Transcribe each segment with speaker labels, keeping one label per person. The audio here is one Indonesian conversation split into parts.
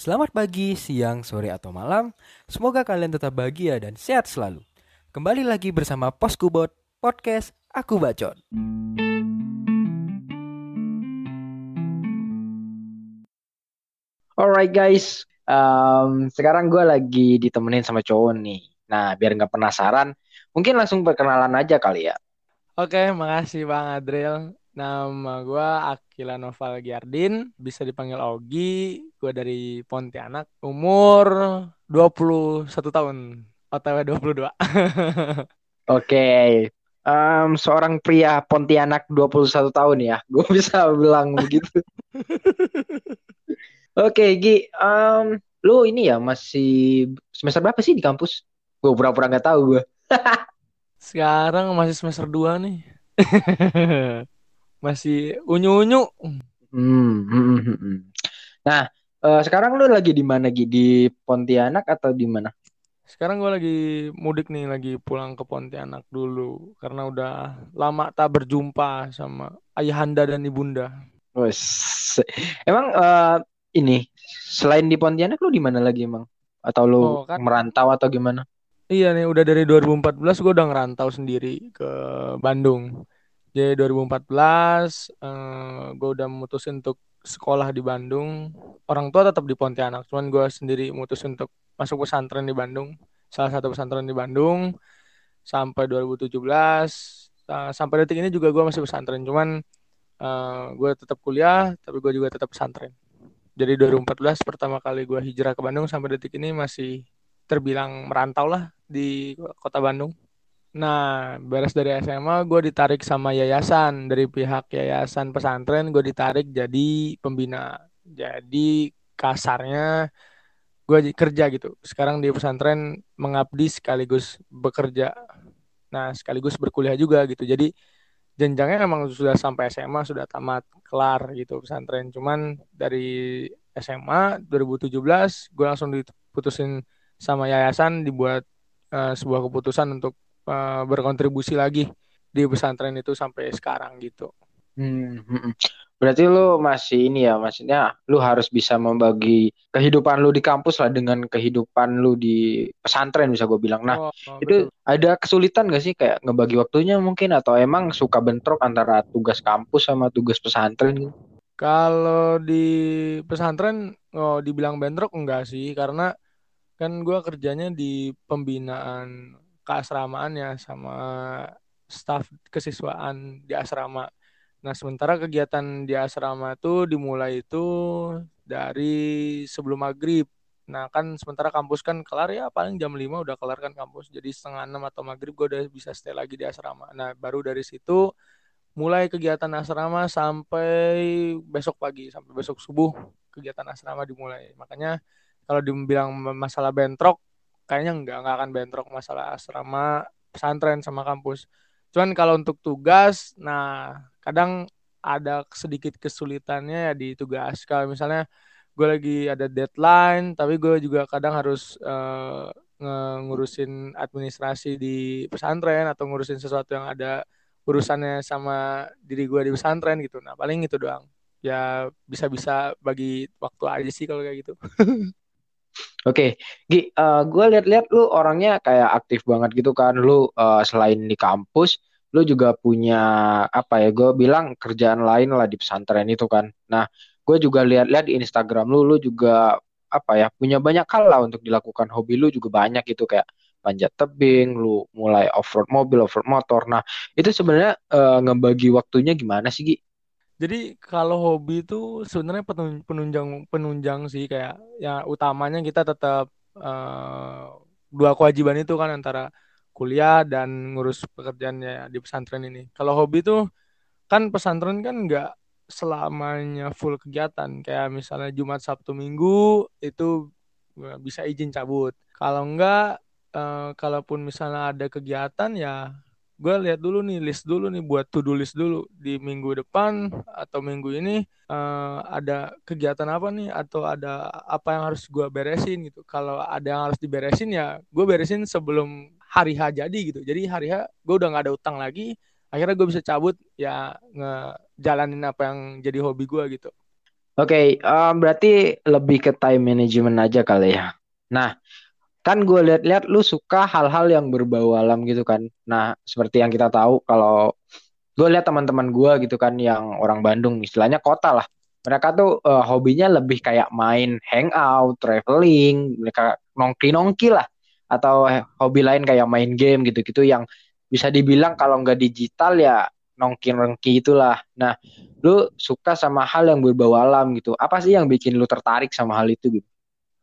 Speaker 1: Selamat pagi, siang, sore, atau malam. Semoga kalian tetap bahagia dan sehat selalu. Kembali lagi bersama Poskubot Podcast Aku Bacot.
Speaker 2: Alright guys, um, sekarang gue lagi ditemenin sama cowok nih. Nah, biar nggak penasaran, mungkin langsung perkenalan aja kali ya.
Speaker 3: Oke, makasih Bang Adriel. Nama gue Akila Noval Giardin, bisa dipanggil Ogi. Gue dari Pontianak, umur 21 tahun, OTW 22.
Speaker 2: Oke, um, seorang pria Pontianak 21 tahun ya, gue bisa bilang begitu. Oke, Gi, um, lu ini ya masih semester berapa sih di kampus? Gue pura-pura nggak tahu gue.
Speaker 3: Sekarang masih semester 2 nih. Masih unyu-unyu.
Speaker 2: Hmm, hmm, hmm, hmm. Nah, uh, sekarang lu lagi di mana Gi? Di Pontianak atau di mana?
Speaker 3: Sekarang gue lagi mudik nih, lagi pulang ke Pontianak dulu karena udah lama tak berjumpa sama ayahanda dan ibunda.
Speaker 2: Wes, emang uh, ini selain di Pontianak lu di mana lagi emang? Atau lu
Speaker 3: Oh, kan
Speaker 2: merantau atau gimana?
Speaker 3: iya nih udah dari 2014 gue udah ngerantau sendiri ke Bandung. Jadi 2014 eh, gue udah memutusin untuk sekolah di Bandung. Orang tua tetap di Pontianak, cuman gue sendiri mutusin untuk masuk pesantren di Bandung. Salah satu pesantren di Bandung sampai 2017 eh, sampai detik ini juga gue masih pesantren. Cuman eh, gue tetap kuliah, tapi gue juga tetap pesantren. Jadi 2014 pertama kali gue hijrah ke Bandung sampai detik ini masih terbilang merantau lah di kota Bandung. Nah, beres dari SMA, gue ditarik sama yayasan. Dari pihak yayasan pesantren, gue ditarik jadi pembina. Jadi kasarnya gue kerja gitu. Sekarang di pesantren mengabdi sekaligus bekerja. Nah, sekaligus berkuliah juga gitu. Jadi jenjangnya emang sudah sampai SMA, sudah tamat, kelar gitu pesantren. Cuman dari SMA 2017, gue langsung diputusin sama yayasan dibuat uh, sebuah keputusan untuk uh, berkontribusi lagi di pesantren itu sampai sekarang gitu.
Speaker 2: Hmm, hmm, hmm. Berarti lu masih ini ya, maksudnya lu harus bisa membagi kehidupan lu di kampus lah dengan kehidupan lu di pesantren bisa gue bilang. Nah,
Speaker 3: Oh, oh,
Speaker 2: itu
Speaker 3: betul.
Speaker 2: ada kesulitan gak sih kayak ngebagi waktunya mungkin atau emang suka bentrok antara tugas kampus sama tugas pesantren gitu?
Speaker 3: Kalau di pesantren, oh, dibilang bentrok enggak sih, karena kan gue kerjanya di pembinaan keasramaan ya sama staf kesiswaan di asrama. Nah, sementara kegiatan di asrama itu dimulai itu dari sebelum maghrib. Nah, kan sementara kampus kan kelar ya paling jam 5 udah kelar kan kampus. Jadi setengah 6 atau maghrib gue udah bisa stay lagi di asrama. Nah, baru dari situ mulai kegiatan asrama sampai besok pagi, sampai besok subuh kegiatan asrama dimulai. Makanya kalau dibilang masalah bentrok, kayaknya enggak, enggak akan bentrok masalah asrama, pesantren sama kampus. Cuman kalau untuk tugas, nah kadang ada sedikit kesulitannya ya di tugas. Kalau misalnya gue lagi ada deadline, tapi gue juga kadang harus nge- ngurusin administrasi di pesantren atau ngurusin sesuatu yang ada urusannya sama diri gue di pesantren gitu. Nah paling itu doang. Ya bisa-bisa bagi waktu aja sih kalau kayak gitu.
Speaker 2: Oke, Gi, gue lihat-lihat lu orangnya kayak aktif banget gitu kan. Lu eh, selain di kampus, lu juga punya apa ya? Gue bilang kerjaan lain lah di pesantren itu kan. Nah, gue juga lihat-lihat di Instagram lu, lu juga apa ya? Punya banyak hal lah untuk dilakukan. Hobi lu juga banyak gitu kayak panjat tebing, lu mulai off-road mobil, off-road motor. Nah, itu sebenarnya eh, ngebagi waktunya gimana sih, Gi?
Speaker 3: Jadi kalau hobi itu sebenarnya penun- penunjang penunjang sih kayak ya utamanya kita tetap eh, dua kewajiban itu kan antara kuliah dan ngurus pekerjaannya di pesantren ini. Kalau hobi itu kan pesantren kan nggak selamanya full kegiatan kayak misalnya Jumat Sabtu Minggu itu bisa izin cabut. Kalau enggak eh, kalaupun misalnya ada kegiatan ya gue lihat dulu nih list dulu nih buat to do list dulu. Di minggu depan atau minggu ini eh, ada kegiatan apa nih? Atau ada apa yang harus gue beresin gitu. Kalau ada yang harus diberesin ya gue beresin sebelum hari H jadi gitu. Jadi hari H gue udah nggak ada utang lagi. Akhirnya gue bisa cabut ya ngejalanin apa yang jadi hobi gue gitu.
Speaker 2: Oke, um, berarti lebih ke time management aja kali ya. Nah, kan gue lihat-lihat lu suka hal-hal yang berbau alam gitu kan. Nah, seperti yang kita tahu kalau gue lihat teman-teman gue gitu kan yang orang Bandung, istilahnya kota lah. Mereka tuh uh, hobinya lebih kayak main hangout, traveling, mereka nongki-nongki lah. Atau hobi lain kayak main game gitu-gitu yang bisa dibilang kalau nggak digital ya nongki-nongki itulah. Nah, lu suka sama hal yang berbau alam gitu. Apa sih yang bikin lu tertarik sama hal itu gitu?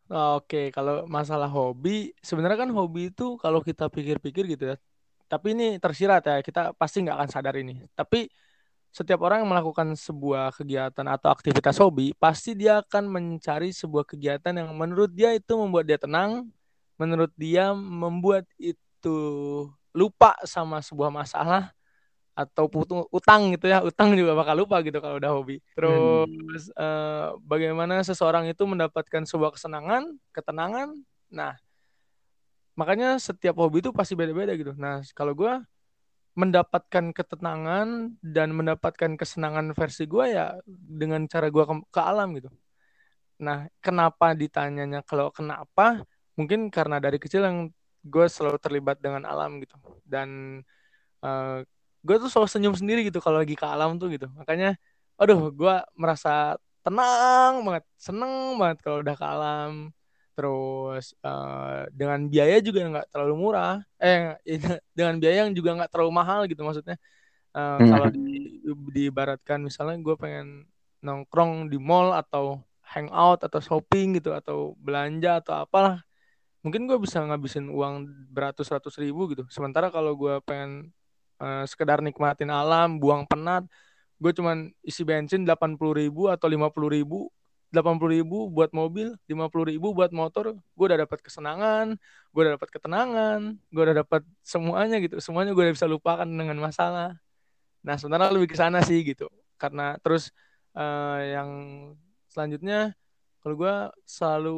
Speaker 3: Oke, kalau masalah hobi, sebenarnya kan hobi itu kalau kita pikir-pikir gitu ya. Tapi ini tersirat ya, kita pasti nggak akan sadar ini. Tapi setiap orang yang melakukan sebuah kegiatan atau aktivitas hobi, pasti dia akan mencari sebuah kegiatan yang menurut dia itu membuat dia tenang, menurut dia membuat itu lupa sama sebuah masalah, atau putung utang gitu ya. Utang juga bakal lupa gitu kalau udah hobi. Terus hmm. uh, bagaimana seseorang itu mendapatkan sebuah kesenangan ketenangan. Nah makanya setiap hobi itu pasti beda-beda gitu. Nah kalau gue mendapatkan ketenangan dan mendapatkan kesenangan versi gue ya dengan cara gue ke, ke alam gitu. Nah kenapa ditanyanya kalau kenapa? Mungkin karena dari kecil yang gue selalu terlibat dengan alam gitu. Dan uh, gue tuh selalu senyum sendiri gitu kalau lagi ke alam tuh gitu. Makanya aduh gue merasa tenang banget seneng banget kalau udah ke alam. Terus uh, dengan biaya juga nggak terlalu murah. Eh dengan biaya yang juga nggak terlalu mahal gitu maksudnya. Uh, hmm. kalau di, diibaratkan misalnya gue pengen nongkrong di mall atau hangout atau shopping gitu atau belanja atau apalah mungkin gue bisa ngabisin uang beratus-ratus ribu gitu. Sementara kalau gue pengen uh, sekedar nikmatin alam buang penat. Gue cuman isi bensin delapan puluh ribu atau lima puluh ribu delapan puluh ribu buat mobil lima puluh ribu buat motor. Gue udah dapat kesenangan gue udah dapat ketenangan gue udah dapat semuanya gitu. Semuanya gue udah bisa lupakan dengan masalah. Nah sebenarnya lebih ke sana sih gitu. Karena terus uh, yang selanjutnya kalau gue selalu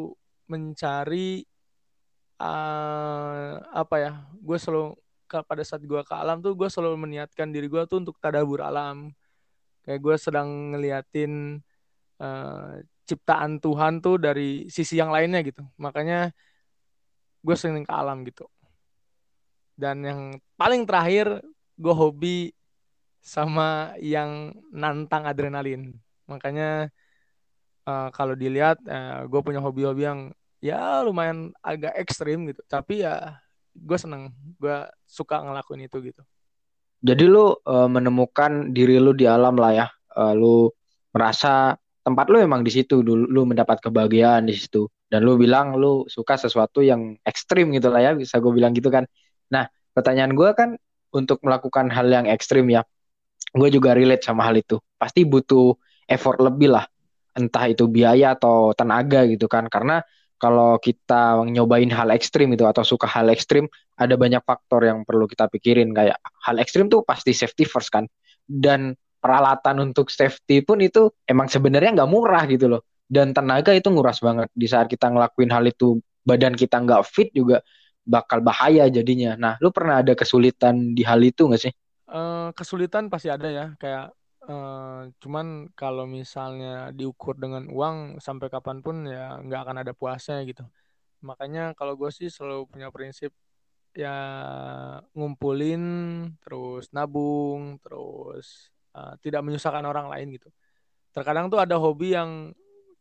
Speaker 3: mencari uh, apa ya gue selalu pada saat gue ke alam tuh gue selalu meniatkan diri gue tuh untuk tadabur alam. Kayak gue sedang ngeliatin uh, ciptaan Tuhan tuh dari sisi yang lainnya gitu. Makanya gue sering ke alam gitu. Dan yang paling terakhir gue hobi sama yang nantang adrenalin. Makanya uh, kalau dilihat uh, gue punya hobi-hobi yang ya lumayan agak ekstrim gitu. Tapi ya gue seneng gue suka ngelakuin itu gitu.
Speaker 2: Jadi lu uh, menemukan diri lu di alam lah ya. Uh, lu merasa tempat lu emang di situ dulu lu mendapat kebahagiaan di situ. Dan lu bilang lu suka sesuatu yang ekstrim gitu lah ya bisa gue bilang gitu kan. Nah pertanyaan gue kan untuk melakukan hal yang ekstrim ya gue juga relate sama hal itu. Pasti butuh effort lebih lah. Entah itu biaya atau tenaga gitu kan. Karena kalau kita nyobain hal ekstrim itu atau suka hal ekstrim ada banyak faktor yang perlu kita pikirin. Kayak hal ekstrim tuh pasti safety first kan. Dan peralatan untuk safety pun itu emang sebenarnya nggak murah gitu loh. Dan tenaga itu nguras banget. Di saat kita ngelakuin hal itu badan kita nggak fit juga bakal bahaya jadinya. Nah lu pernah ada kesulitan di hal itu nggak sih?
Speaker 3: Uh, kesulitan pasti ada ya. Kayak Uh, cuman kalau misalnya diukur dengan uang sampai kapan pun ya nggak akan ada puasnya gitu. Makanya kalau gue sih selalu punya prinsip ya ngumpulin, terus nabung, terus uh, tidak menyusahkan orang lain gitu. Terkadang tuh ada hobi yang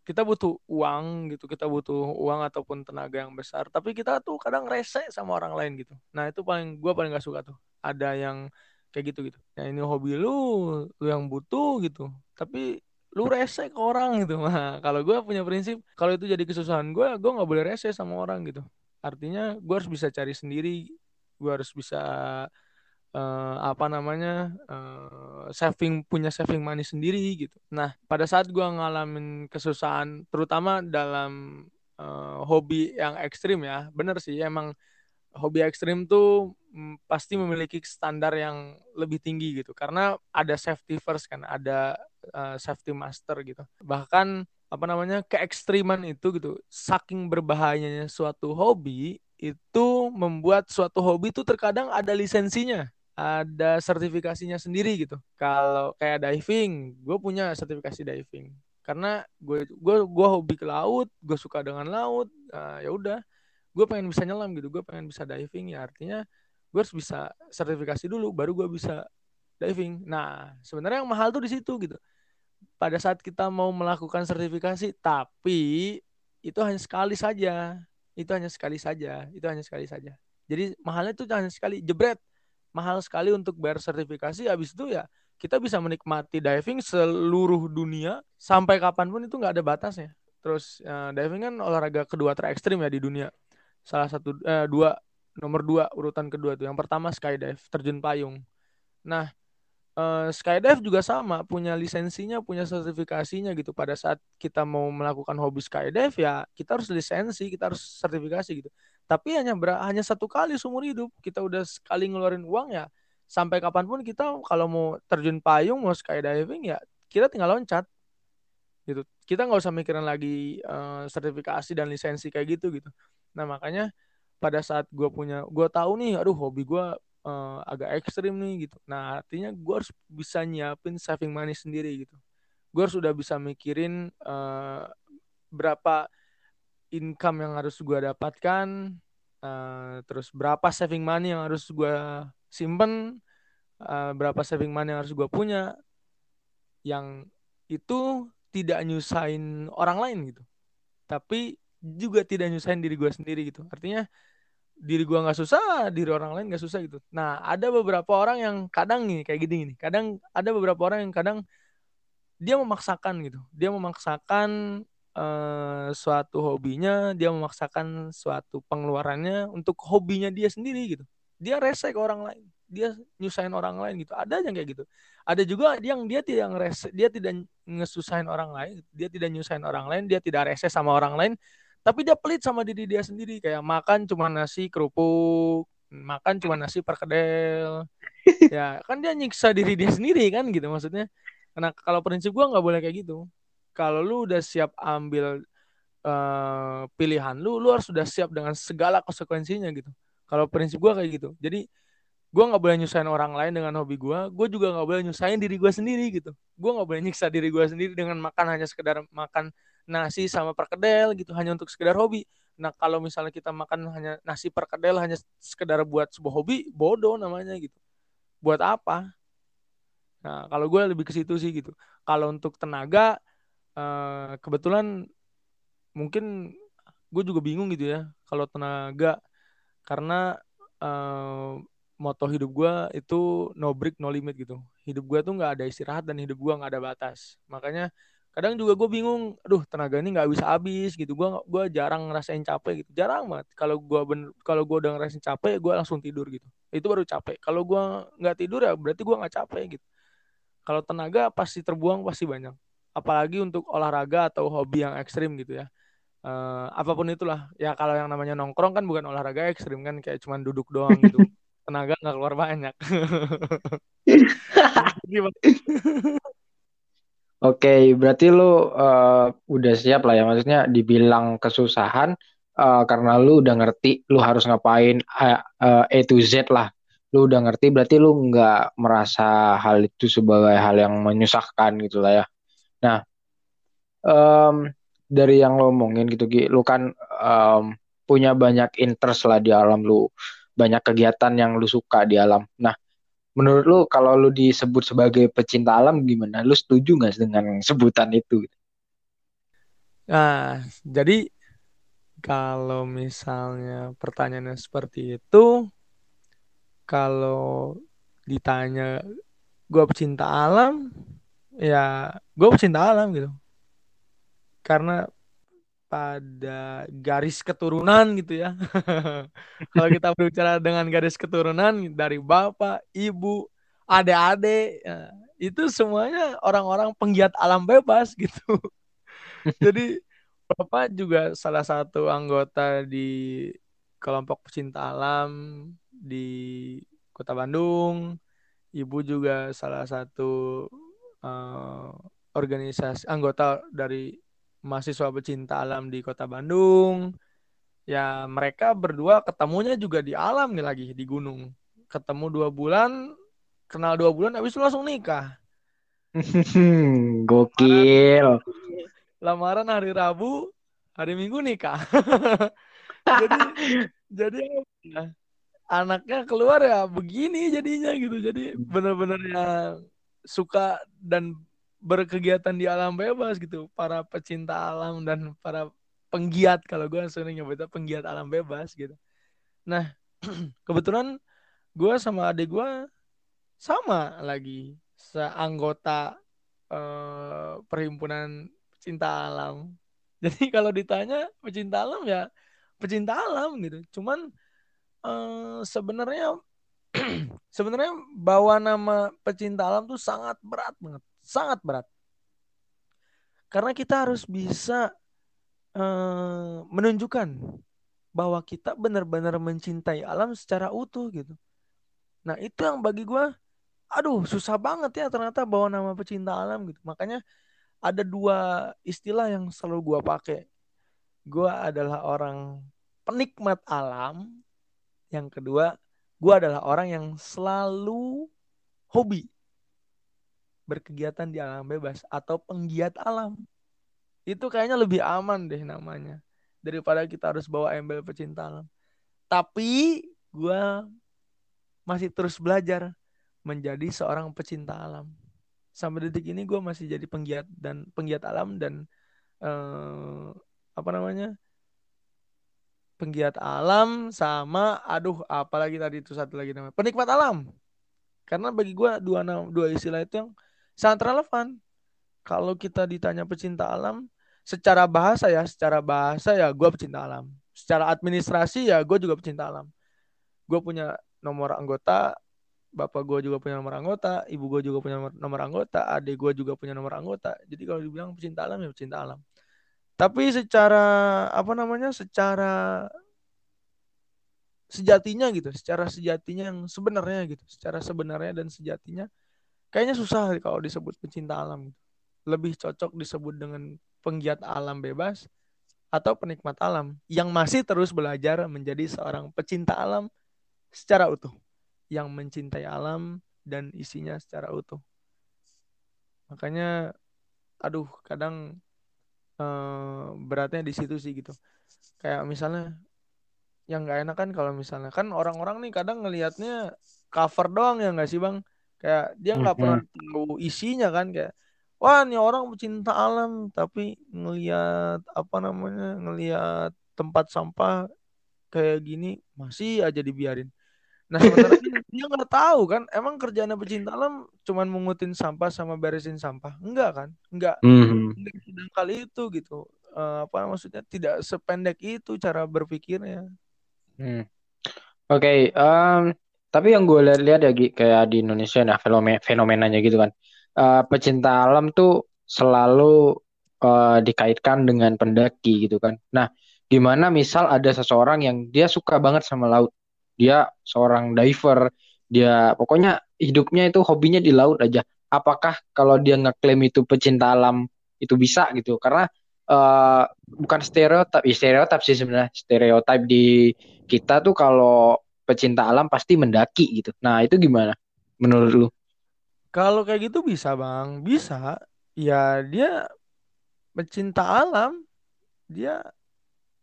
Speaker 3: kita butuh uang gitu, kita butuh uang ataupun tenaga yang besar, tapi kita tuh kadang rese sama orang lain gitu. Nah itu paling gue paling gak suka tuh. Ada yang kayak gitu gitu. Ya ini hobi lu lu yang butuh gitu. Tapi lu rese ke orang gitu. Nah kalau gue punya prinsip kalau itu jadi kesusahan gue gue nggak boleh rese sama orang gitu. Artinya gue harus bisa cari sendiri gue harus bisa uh, apa namanya uh, saving punya saving money sendiri gitu. Nah pada saat gue ngalamin kesusahan terutama dalam uh, hobi yang ekstrim ya bener sih emang hobi ekstrim tuh mm, pasti memiliki standar yang lebih tinggi gitu. Karena ada safety first kan ada uh, safety master gitu. Bahkan apa namanya keekstriman itu gitu saking berbahayanya suatu hobi itu membuat suatu hobi itu terkadang ada lisensinya ada sertifikasinya sendiri gitu. Kalau kayak diving gue punya sertifikasi diving. Karena gue gue gue hobi ke laut gue suka dengan laut uh, ya udah gue pengen bisa nyelam gitu gue pengen bisa diving ya artinya gue harus bisa sertifikasi dulu baru gue bisa diving. Nah sebenarnya yang mahal tuh di situ gitu. Pada saat kita mau melakukan sertifikasi tapi itu hanya sekali saja. Itu hanya sekali saja itu hanya sekali saja. Jadi mahalnya itu hanya sekali jebret. Mahal sekali untuk bayar sertifikasi habis itu ya kita bisa menikmati diving seluruh dunia. Sampai kapan pun itu nggak ada batasnya. Terus uh, diving kan olahraga kedua terekstrim ya di dunia salah satu uh, dua nomor dua urutan kedua tuh. Yang pertama skydive terjun payung. Nah uh, skydive juga sama punya lisensinya punya sertifikasinya gitu. Pada saat kita mau melakukan hobi skydive ya kita harus lisensi kita harus sertifikasi gitu. Tapi hanya ber hanya satu kali seumur hidup. Kita udah sekali ngeluarin uang ya sampai kapan pun kita kalau mau terjun payung mau skydiving ya kita tinggal loncat. Gitu. Kita nggak usah mikirin lagi uh, sertifikasi dan lisensi kayak gitu gitu nah makanya pada saat gue punya gue tahu nih aduh hobi gue uh, agak ekstrim nih gitu. Nah artinya gue harus bisa nyiapin saving money sendiri gitu. Gue harus udah bisa mikirin uh, berapa income yang harus gue dapatkan, uh, terus berapa saving money yang harus gue simpen, uh, berapa saving money yang harus gue punya, yang itu tidak nyusahin orang lain gitu, tapi juga tidak nyusahin diri gue sendiri gitu. Artinya diri gua nggak susah, diri orang lain nggak susah gitu. Nah, ada beberapa orang yang kadang nih kayak gini nih. Kadang ada beberapa orang yang kadang dia memaksakan gitu. Dia memaksakan uh, suatu hobinya, dia memaksakan suatu pengeluarannya untuk hobinya dia sendiri gitu. Dia rese orang lain. Dia nyusahin orang lain gitu. Ada yang kayak gitu. Ada juga yang dia tidak ngerese, dia tidak ngesusahin orang lain, dia tidak nyusahin orang lain, dia tidak rese sama orang lain, tapi dia pelit sama diri dia sendiri kayak makan cuma nasi kerupuk makan cuma nasi perkedel. Ya kan dia nyiksa diri dia sendiri kan gitu maksudnya. Karena kalau prinsip gua nggak boleh kayak gitu. Kalau lu udah siap ambil uh, pilihan lu lu harus sudah siap dengan segala konsekuensinya gitu. Kalau prinsip gua kayak gitu. Jadi gue nggak boleh nyusahin orang lain dengan hobi gue gue juga nggak boleh nyusahin diri gue sendiri gitu. Gue nggak boleh nyiksa diri gue sendiri dengan makan hanya sekedar makan nasi sama perkedel gitu hanya untuk sekedar hobi. Nah kalau misalnya kita makan hanya nasi perkedel hanya sekedar buat sebuah hobi, bodoh namanya gitu. Buat apa? Nah kalau gue lebih ke situ sih gitu. Kalau untuk tenaga, eh, kebetulan mungkin gue juga bingung gitu ya kalau tenaga karena eh, moto hidup gue itu no break no limit gitu. Hidup gue tuh nggak ada istirahat dan hidup gue nggak ada batas. Makanya kadang juga gue bingung aduh tenaga ini nggak bisa habis gitu. Gue gue jarang ngerasain capek gitu. Jarang banget. Kalau gue ben kalau gue udah ngerasain capek gue langsung tidur gitu. Itu baru capek. Kalau gue nggak tidur ya berarti gue nggak capek gitu. Kalau tenaga pasti terbuang pasti banyak. Apalagi untuk olahraga atau hobi yang ekstrim gitu ya. Uh, apa pun itulah. Ya kalau yang namanya nongkrong kan bukan olahraga ekstrim kan kayak cuman duduk doang gitu. Tenaga nggak keluar banyak
Speaker 2: Oke, berarti lu uh, udah siap lah ya, maksudnya dibilang kesusahan uh, karena lu udah ngerti lu harus ngapain uh, uh, A to Z lah. Lu udah ngerti, berarti lu nggak merasa hal itu sebagai hal yang menyusahkan gitu lah ya. Nah, um, dari yang lo omongin gitu, Ki, lu kan um, punya banyak interest lah di alam lu, banyak kegiatan yang lu suka di alam. Nah, menurut lu kalau lu disebut sebagai pecinta alam gimana? Lu setuju nggak dengan sebutan itu?
Speaker 3: Nah, jadi kalau misalnya pertanyaannya seperti itu, kalau ditanya gue pecinta alam, ya gue pecinta alam gitu. Karena pada garis keturunan gitu ya. Kalau kita berbicara dengan garis keturunan dari bapak, ibu, adik-adik, ya, itu semuanya orang-orang penggiat alam bebas gitu. Jadi bapak juga salah satu anggota di kelompok pecinta alam di Kota Bandung. Ibu juga salah satu uh, organisasi anggota dari mahasiswa pecinta alam di kota Bandung. Ya mereka berdua ketemunya juga di alam nih lagi di gunung. Ketemu dua bulan, kenal dua bulan, habis itu langsung nikah.
Speaker 2: Gokil.
Speaker 3: lamaran hari Rabu, hari Minggu nikah. jadi jadi ya, anaknya keluar ya begini jadinya gitu. Jadi benar-benar yang suka dan berkegiatan di alam bebas gitu. Para pecinta alam dan para penggiat kalau gue sering nyebutnya penggiat alam bebas gitu. Nah kebetulan gue sama adik gue sama lagi seanggota eh, perhimpunan pecinta alam. Jadi kalau ditanya pecinta alam ya pecinta alam gitu. Cuman eh, sebenarnya sebenarnya bawa nama pecinta alam tuh sangat berat banget, sangat berat. Karena kita harus bisa eh, menunjukkan bahwa kita benar-benar mencintai alam secara utuh gitu. Nah itu yang bagi gue, aduh susah banget ya ternyata bawa nama pecinta alam gitu. Makanya ada dua istilah yang selalu gue pakai. Gue adalah orang penikmat alam. Yang kedua, gue adalah orang yang selalu hobi berkegiatan di alam bebas atau penggiat alam. Itu kayaknya lebih aman deh namanya daripada kita harus bawa embel pecinta alam. Tapi gue masih terus belajar menjadi seorang pecinta alam. Sampai detik ini gue masih jadi penggiat dan penggiat alam dan eh, apa namanya penggiat alam sama aduh apalagi tadi itu satu lagi namanya penikmat alam karena bagi gue dua dua istilah itu yang sangat relevan. Kalau kita ditanya pecinta alam secara bahasa ya secara bahasa ya gue pecinta alam. Secara administrasi ya gue juga pecinta alam. Gue punya nomor anggota bapak gue juga punya nomor anggota ibu gue juga punya nomor, anggota adik gue juga punya nomor anggota. Jadi kalau dibilang pecinta alam ya pecinta alam. Tapi secara apa namanya? Secara sejatinya gitu, secara sejatinya yang sebenarnya gitu, secara sebenarnya dan sejatinya kayaknya susah kalau disebut pecinta alam gitu. Lebih cocok disebut dengan penggiat alam bebas atau penikmat alam yang masih terus belajar menjadi seorang pecinta alam secara utuh, yang mencintai alam dan isinya secara utuh. Makanya aduh kadang uh, beratnya di situ sih gitu kayak misalnya yang nggak enak kan kalau misalnya kan orang-orang nih kadang ngelihatnya cover doang ya nggak sih bang kayak dia nggak mm -hmm. pernah tahu isinya kan kayak wah ini orang pecinta alam tapi ngelihat apa namanya ngelihat tempat sampah kayak gini masih aja dibiarin Nah sementara dia nggak tahu kan, emang kerjaan pecinta alam cuman mengutin sampah sama beresin sampah, enggak kan? Enggak, mm -hmm. kali itu gitu. Uh, apa maksudnya tidak sependek itu cara berpikirnya.
Speaker 2: Hmm. Oke, okay, um, tapi yang gue lihat-lihat ya kayak di Indonesia nah fenomena fenomenanya gitu kan. Uh, pecinta alam tuh selalu uh, dikaitkan dengan pendaki gitu kan. Nah, gimana misal ada seseorang yang dia suka banget sama laut dia seorang diver dia pokoknya hidupnya itu hobinya di laut aja apakah kalau dia ngeklaim itu pecinta alam itu bisa gitu karena uh, bukan stereotip ya stereotip sih sebenarnya stereotip di kita tuh kalau pecinta alam pasti mendaki gitu. Nah itu gimana menurut lu?
Speaker 3: Kalau kayak gitu bisa bang. Bisa. Ya dia pecinta alam. Dia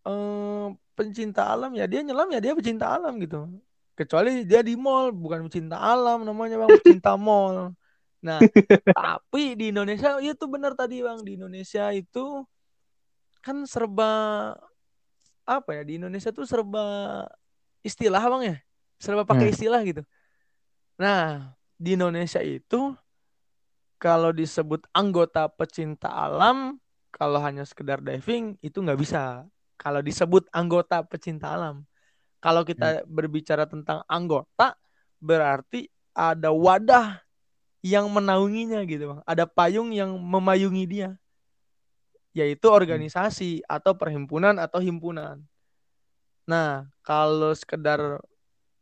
Speaker 3: eh, pencinta alam. Ya dia nyelam ya dia pecinta alam gitu. Kecuali dia di mall bukan pecinta alam namanya bang. Pecinta mall. Nah tapi di Indonesia itu benar tadi bang. Di Indonesia itu kan serba apa ya di Indonesia tuh serba istilah bang ya serba pakai hmm. istilah gitu nah di Indonesia itu kalau disebut anggota pecinta alam kalau hanya sekedar diving itu nggak bisa kalau disebut anggota pecinta alam. Kalau kita hmm. berbicara tentang anggota, berarti ada wadah yang menaunginya gitu bang. Ada payung yang memayungi dia, yaitu hmm. organisasi hmm. atau perhimpunan atau himpunan. Nah, kalau sekedar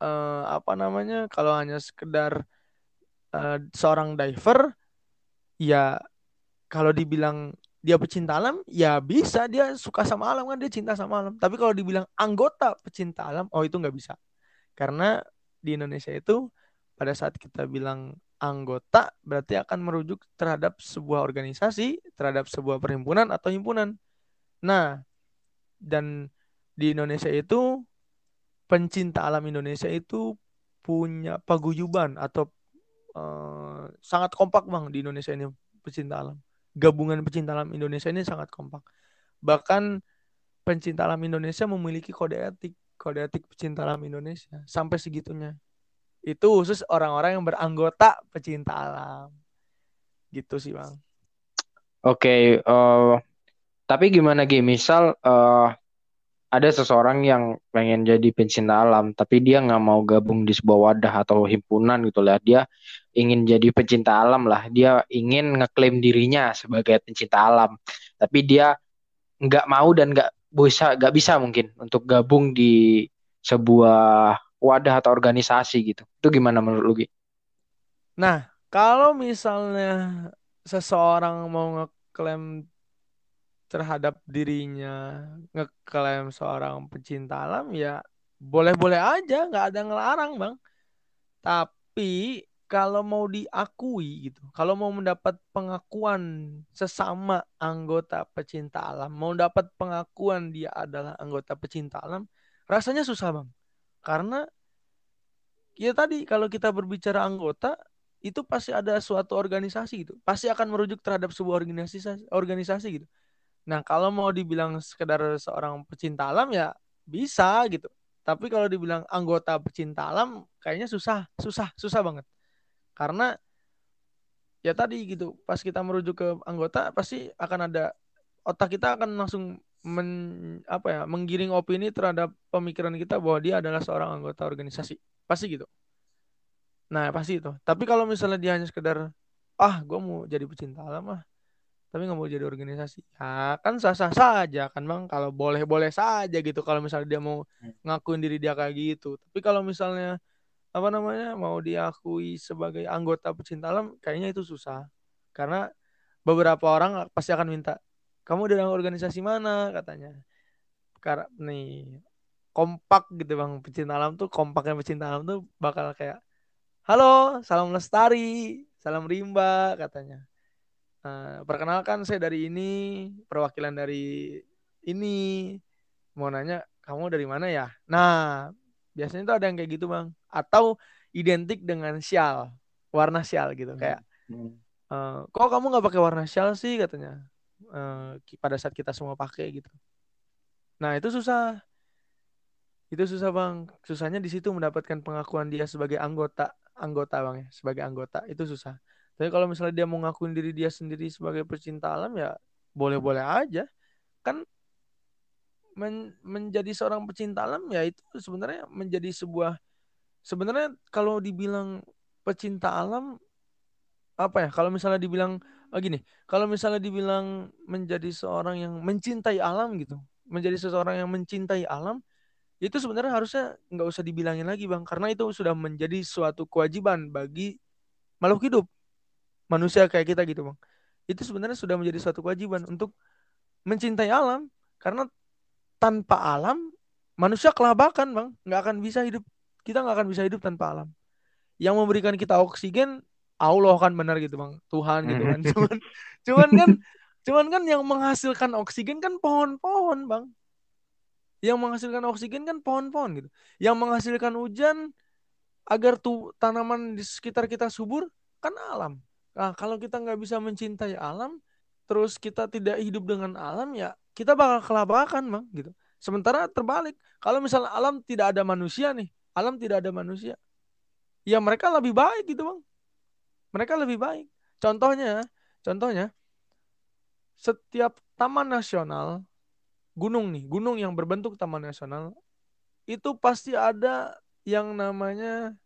Speaker 3: uh, apa namanya? Kalau hanya sekedar uh, seorang diver, ya kalau dibilang dia pecinta alam, ya bisa dia suka sama alam kan dia cinta sama alam. Tapi kalau dibilang anggota pecinta alam, oh itu nggak bisa. Karena di Indonesia itu pada saat kita bilang anggota berarti akan merujuk terhadap sebuah organisasi, terhadap sebuah perhimpunan atau himpunan. Nah, dan di Indonesia itu pencinta alam Indonesia itu punya paguyuban atau uh, sangat kompak bang di Indonesia ini pecinta alam. Gabungan pecinta alam Indonesia ini sangat kompak. Bahkan pencinta alam Indonesia memiliki kode etik, kode etik pecinta alam Indonesia sampai segitunya. Itu khusus orang-orang yang beranggota pecinta alam. Gitu sih bang.
Speaker 2: Oke, okay, uh, eh, tapi gimana Gi? Misal uh, ada seseorang yang pengen jadi pencinta alam tapi dia nggak mau gabung di sebuah wadah atau himpunan gitu lah. Dia ingin jadi pencinta alam lah. Dia ingin ngeklaim dirinya sebagai pencinta alam. Tapi dia nggak mau dan nggak bisa nggak bisa mungkin untuk gabung di sebuah wadah atau organisasi gitu. Itu gimana menurut lu
Speaker 3: Nah kalau misalnya seseorang mau ngeklaim terhadap dirinya ngeklaim seorang pecinta alam ya boleh-boleh aja nggak ada ngelarang bang. Tapi kalau mau diakui gitu kalau mau mendapat pengakuan sesama anggota pecinta alam mau dapat pengakuan dia adalah anggota pecinta alam rasanya susah bang. Karena ya tadi kalau kita berbicara anggota itu pasti ada suatu organisasi gitu. Pasti akan merujuk terhadap sebuah organisasi organisasi gitu Nah, kalau mau dibilang sekedar seorang pecinta alam ya bisa gitu. Tapi kalau dibilang anggota pecinta alam kayaknya susah, susah, susah banget. Karena ya tadi gitu, pas kita merujuk ke anggota pasti akan ada otak kita akan langsung men, apa ya, menggiring opini terhadap pemikiran kita bahwa dia adalah seorang anggota organisasi. Pasti gitu. Nah, pasti itu. Tapi kalau misalnya dia hanya sekedar ah, gue mau jadi pecinta alam ah, tapi nggak mau jadi organisasi. Ya kan sah-sah saja kan bang. Kalau boleh-boleh saja gitu kalau misalnya dia mau hmm. ngakuin diri dia kayak gitu. Tapi kalau misalnya apa namanya mau diakui sebagai anggota pecinta alam kayaknya itu susah. Karena beberapa orang pasti akan minta kamu dari organisasi mana? katanya. Karena nih kompak gitu bang. Pecinta alam tuh kompaknya pecinta alam tuh bakal kayak halo salam lestari salam rimba katanya Uh, perkenalkan saya dari ini, perwakilan dari ini. Mau nanya, kamu dari mana ya? Nah, biasanya tuh ada yang kayak gitu, Bang. Atau identik dengan sial, warna sial gitu. Hmm. Kayak, uh, kok kamu nggak pakai warna sial sih katanya. Uh, pada saat kita semua pakai gitu. Nah, itu susah. Itu susah, Bang. Susahnya di situ mendapatkan pengakuan dia sebagai anggota, anggota, Bang ya, sebagai anggota. Itu susah. Tapi kalau misalnya dia mau ngakuin diri dia sendiri sebagai pecinta alam ya boleh-boleh aja. Kan men menjadi seorang pecinta alam ya itu sebenarnya menjadi sebuah sebenarnya kalau dibilang pecinta alam apa ya? Kalau misalnya dibilang oh gini kalau misalnya dibilang menjadi seorang yang mencintai alam gitu menjadi seseorang yang mencintai alam itu sebenarnya harusnya nggak usah dibilangin lagi bang. Karena itu sudah menjadi suatu kewajiban bagi makhluk hidup manusia kayak kita gitu bang. Itu sebenarnya sudah menjadi suatu kewajiban untuk mencintai alam karena tanpa alam manusia kelabakan bang. Nggak akan bisa hidup. Kita nggak akan bisa hidup tanpa alam. Yang memberikan kita oksigen Allah kan benar gitu bang. Tuhan gitu kan. Cuman cuman kan cuman kan yang menghasilkan oksigen kan pohon-pohon bang. Yang menghasilkan oksigen kan pohon-pohon gitu. Yang menghasilkan hujan agar tuh tanaman di sekitar kita subur kan alam Nah, kalau kita nggak bisa mencintai alam, terus kita tidak hidup dengan alam, ya kita bakal kelabakan, bang, gitu. Sementara terbalik, kalau misalnya alam tidak ada manusia nih, alam tidak ada manusia, ya mereka lebih baik gitu, bang. Mereka lebih baik. Contohnya, contohnya, setiap taman nasional, gunung nih, gunung yang berbentuk taman nasional, itu pasti ada yang namanya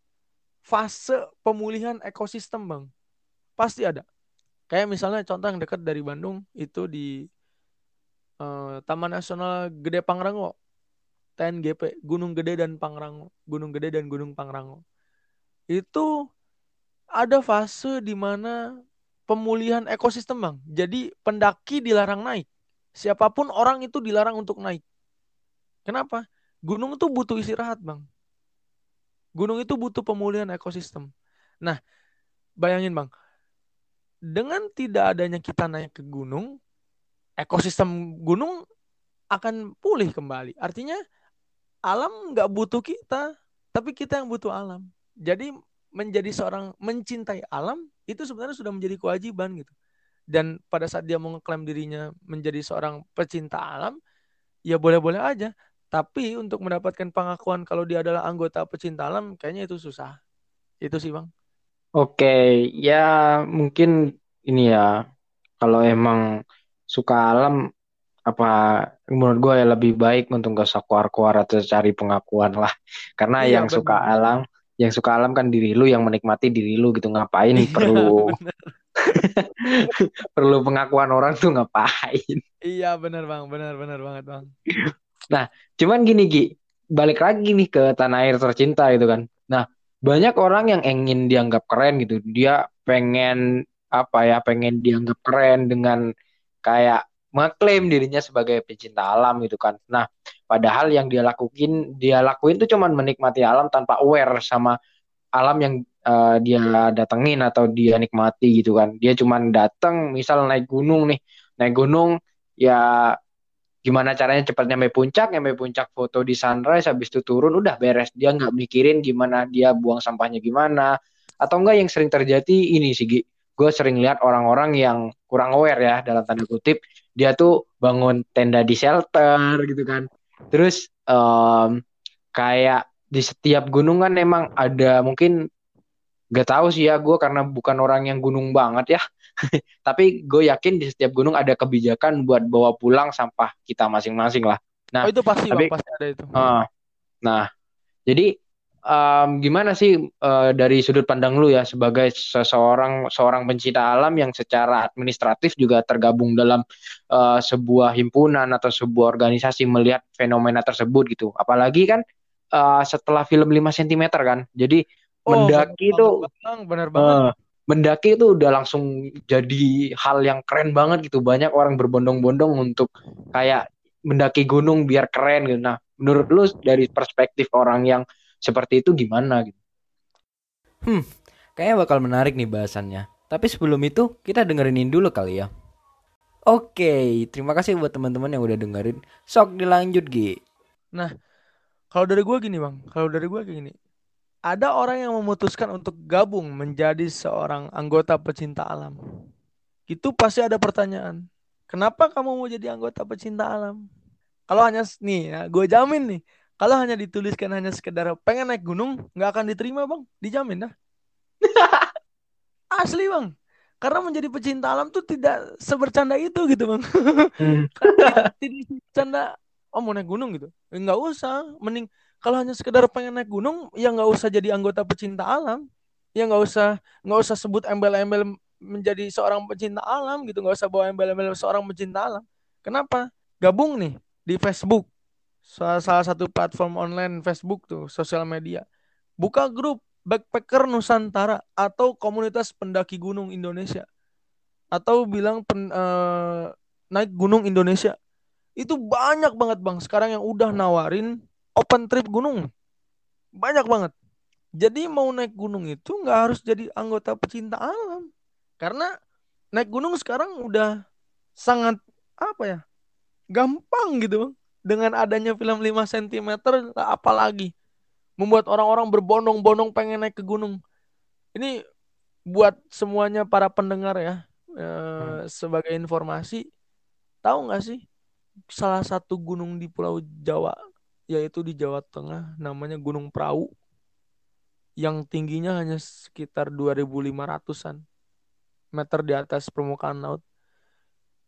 Speaker 3: fase pemulihan ekosistem, bang Pasti ada. Kayak misalnya contoh yang dekat dari Bandung itu di uh, Taman Nasional Gede Pangrango. TNGP, Gunung Gede dan Pangrango. Gunung Gede dan Gunung Pangrango. Itu ada fase di mana pemulihan ekosistem, Bang. Jadi pendaki dilarang naik. Siapa pun orang itu dilarang untuk naik. Kenapa? Gunung itu butuh istirahat, Bang. Gunung itu butuh pemulihan ekosistem. Nah, bayangin bang, dengan tidak adanya kita naik ke gunung, ekosistem gunung akan pulih kembali. Artinya alam nggak butuh kita, tapi kita yang butuh alam. Jadi menjadi seorang mencintai alam itu sebenarnya sudah menjadi kewajiban gitu. Dan pada saat dia mau ngeklaim dirinya menjadi seorang pecinta alam, ya boleh-boleh aja. Tapi untuk mendapatkan pengakuan kalau dia adalah anggota pecinta alam, kayaknya itu susah. Itu sih bang.
Speaker 2: Oke, ya mungkin ini ya kalau emang suka alam apa menurut gue ya lebih baik untuk gak usah keluar-keluar atau cari pengakuan lah. Karena
Speaker 3: Iya
Speaker 2: yang
Speaker 3: benar.
Speaker 2: suka alam, yang suka alam kan diri lu yang menikmati diri lu gitu ngapain
Speaker 3: Iya
Speaker 2: perlu perlu pengakuan orang tuh ngapain.
Speaker 3: Iya benar bang, benar benar banget bang.
Speaker 2: Nah, cuman gini Gi, balik lagi nih ke tanah air tercinta gitu kan. Banyak orang yang ingin dianggap keren gitu. Dia pengen apa ya, pengen dianggap keren dengan kayak mengklaim dirinya sebagai pecinta alam gitu kan. Nah, padahal yang dia lakuin, dia lakuin tuh cuman menikmati alam tanpa aware sama alam yang uh, dia datengin atau dia nikmati gitu kan. Dia cuman datang, misal naik gunung nih, naik gunung ya gimana caranya cepat nyampe puncak, nyampe puncak foto di sunrise, habis itu turun udah beres. Dia nggak mikirin gimana dia buang sampahnya gimana. Atau enggak yang sering terjadi ini sih, gue sering lihat orang-orang yang kurang aware ya dalam tanda kutip, dia tuh bangun tenda di shelter gitu kan. Terus um, kayak di setiap gunung kan emang ada mungkin gak tahu sih ya gue karena bukan orang yang gunung banget ya tapi gue yakin di setiap gunung ada kebijakan buat bawa pulang sampah kita masing-masing lah. Nah,
Speaker 3: oh itu pasti
Speaker 2: tapi,
Speaker 3: bang, pasti ada itu.
Speaker 2: Uh, nah, jadi um, gimana sih uh, dari sudut pandang lu ya sebagai seseorang seorang pencinta alam yang secara administratif juga tergabung dalam uh, sebuah himpunan atau sebuah organisasi melihat fenomena tersebut gitu. Apalagi kan uh, setelah film 5 cm kan. Jadi oh, mendaki itu
Speaker 3: benar banget. Uh,
Speaker 2: mendaki itu udah langsung jadi hal yang keren banget gitu. Banyak orang berbondong-bondong untuk kayak mendaki gunung biar keren gitu. Nah, menurut lu dari perspektif orang yang seperti itu gimana gitu?
Speaker 1: Hmm, kayaknya bakal menarik nih bahasannya. Tapi sebelum itu kita dengerin dulu kali ya. Oke, terima kasih buat teman-teman yang udah dengerin. Sok dilanjut, Gi.
Speaker 3: Nah, kalau dari gue gini bang, kalau dari gue kayak gini, ada orang yang memutuskan untuk gabung menjadi seorang anggota pecinta alam. Itu pasti ada pertanyaan. Kenapa kamu mau jadi anggota pecinta alam? Kalau hanya nih, ya, gue jamin nih, kalau hanya dituliskan hanya sekedar pengen naik gunung, nggak akan diterima bang, dijamin dah. Asli bang, karena menjadi pecinta alam tuh tidak sebercanda itu gitu bang. Hmm. tidak bercanda, oh mau naik gunung gitu, nggak usah, mending kalau hanya sekedar pengen naik gunung ya nggak usah jadi anggota pecinta alam. Ya nggak usah nggak usah sebut embel-embel menjadi seorang pecinta alam gitu. Nggak usah bawa embel-embel seorang pecinta alam. Kenapa? Gabung nih di Facebook. Salah, satu platform online Facebook tuh sosial media. Buka grup backpacker Nusantara atau komunitas pendaki gunung Indonesia. Atau bilang pen, uh, naik gunung Indonesia. Itu banyak banget bang. Sekarang yang udah nawarin open trip gunung. Banyak banget. Jadi mau naik gunung itu nggak harus jadi anggota pecinta alam. Karena naik gunung sekarang udah sangat apa ya gampang gitu dengan adanya film 5 cm apalagi membuat orang-orang berbondong-bondong pengen naik ke gunung. Ini buat semuanya para pendengar ya eh, sebagai informasi tahu nggak sih salah satu gunung di Pulau Jawa yaitu di Jawa Tengah namanya Gunung Prau yang tingginya hanya sekitar 2500-an meter di atas permukaan laut.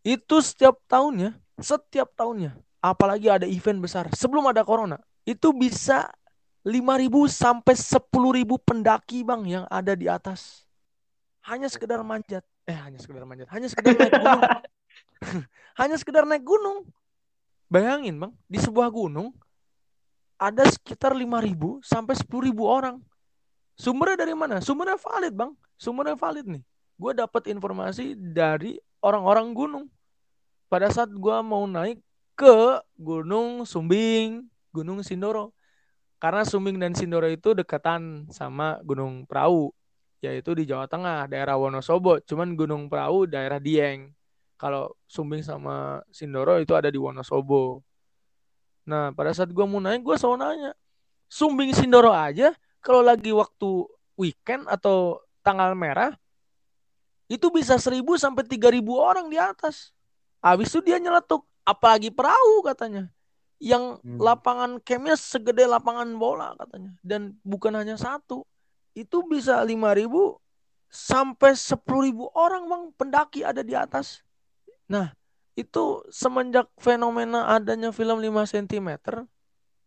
Speaker 3: Itu setiap tahunnya, setiap tahunnya, apalagi ada event besar sebelum ada corona, itu bisa 5000 sampai 10000 pendaki Bang yang ada di atas. Hanya sekedar manjat. Eh, hanya sekedar manjat, hanya sekedar naik gunung. hanya sekedar naik gunung. Bayangin, Bang, di sebuah gunung ada sekitar 5.000 sampai 10.000 orang. Sumbernya dari mana? Sumbernya valid, Bang. Sumbernya valid nih. Gue dapat informasi dari orang-orang gunung. Pada saat gue mau naik ke Gunung Sumbing, Gunung Sindoro. Karena Sumbing dan Sindoro itu dekatan sama Gunung Prau. yaitu di Jawa Tengah, daerah Wonosobo. Cuman Gunung Perahu daerah Dieng. Kalau Sumbing sama Sindoro itu ada di Wonosobo. Nah, pada saat gue mau naik, gue selalu nanya, Sumbing Sindoro aja, kalau lagi waktu weekend atau tanggal merah, itu bisa seribu sampai tiga ribu orang di atas. Habis itu dia nyeletuk, apalagi perahu katanya. Yang
Speaker 2: Hmm.
Speaker 3: lapangan campnya segede lapangan bola katanya. Dan bukan hanya satu. Itu bisa lima ribu sampai sepuluh ribu orang bang pendaki ada di atas. Nah itu semenjak fenomena adanya film 5 cm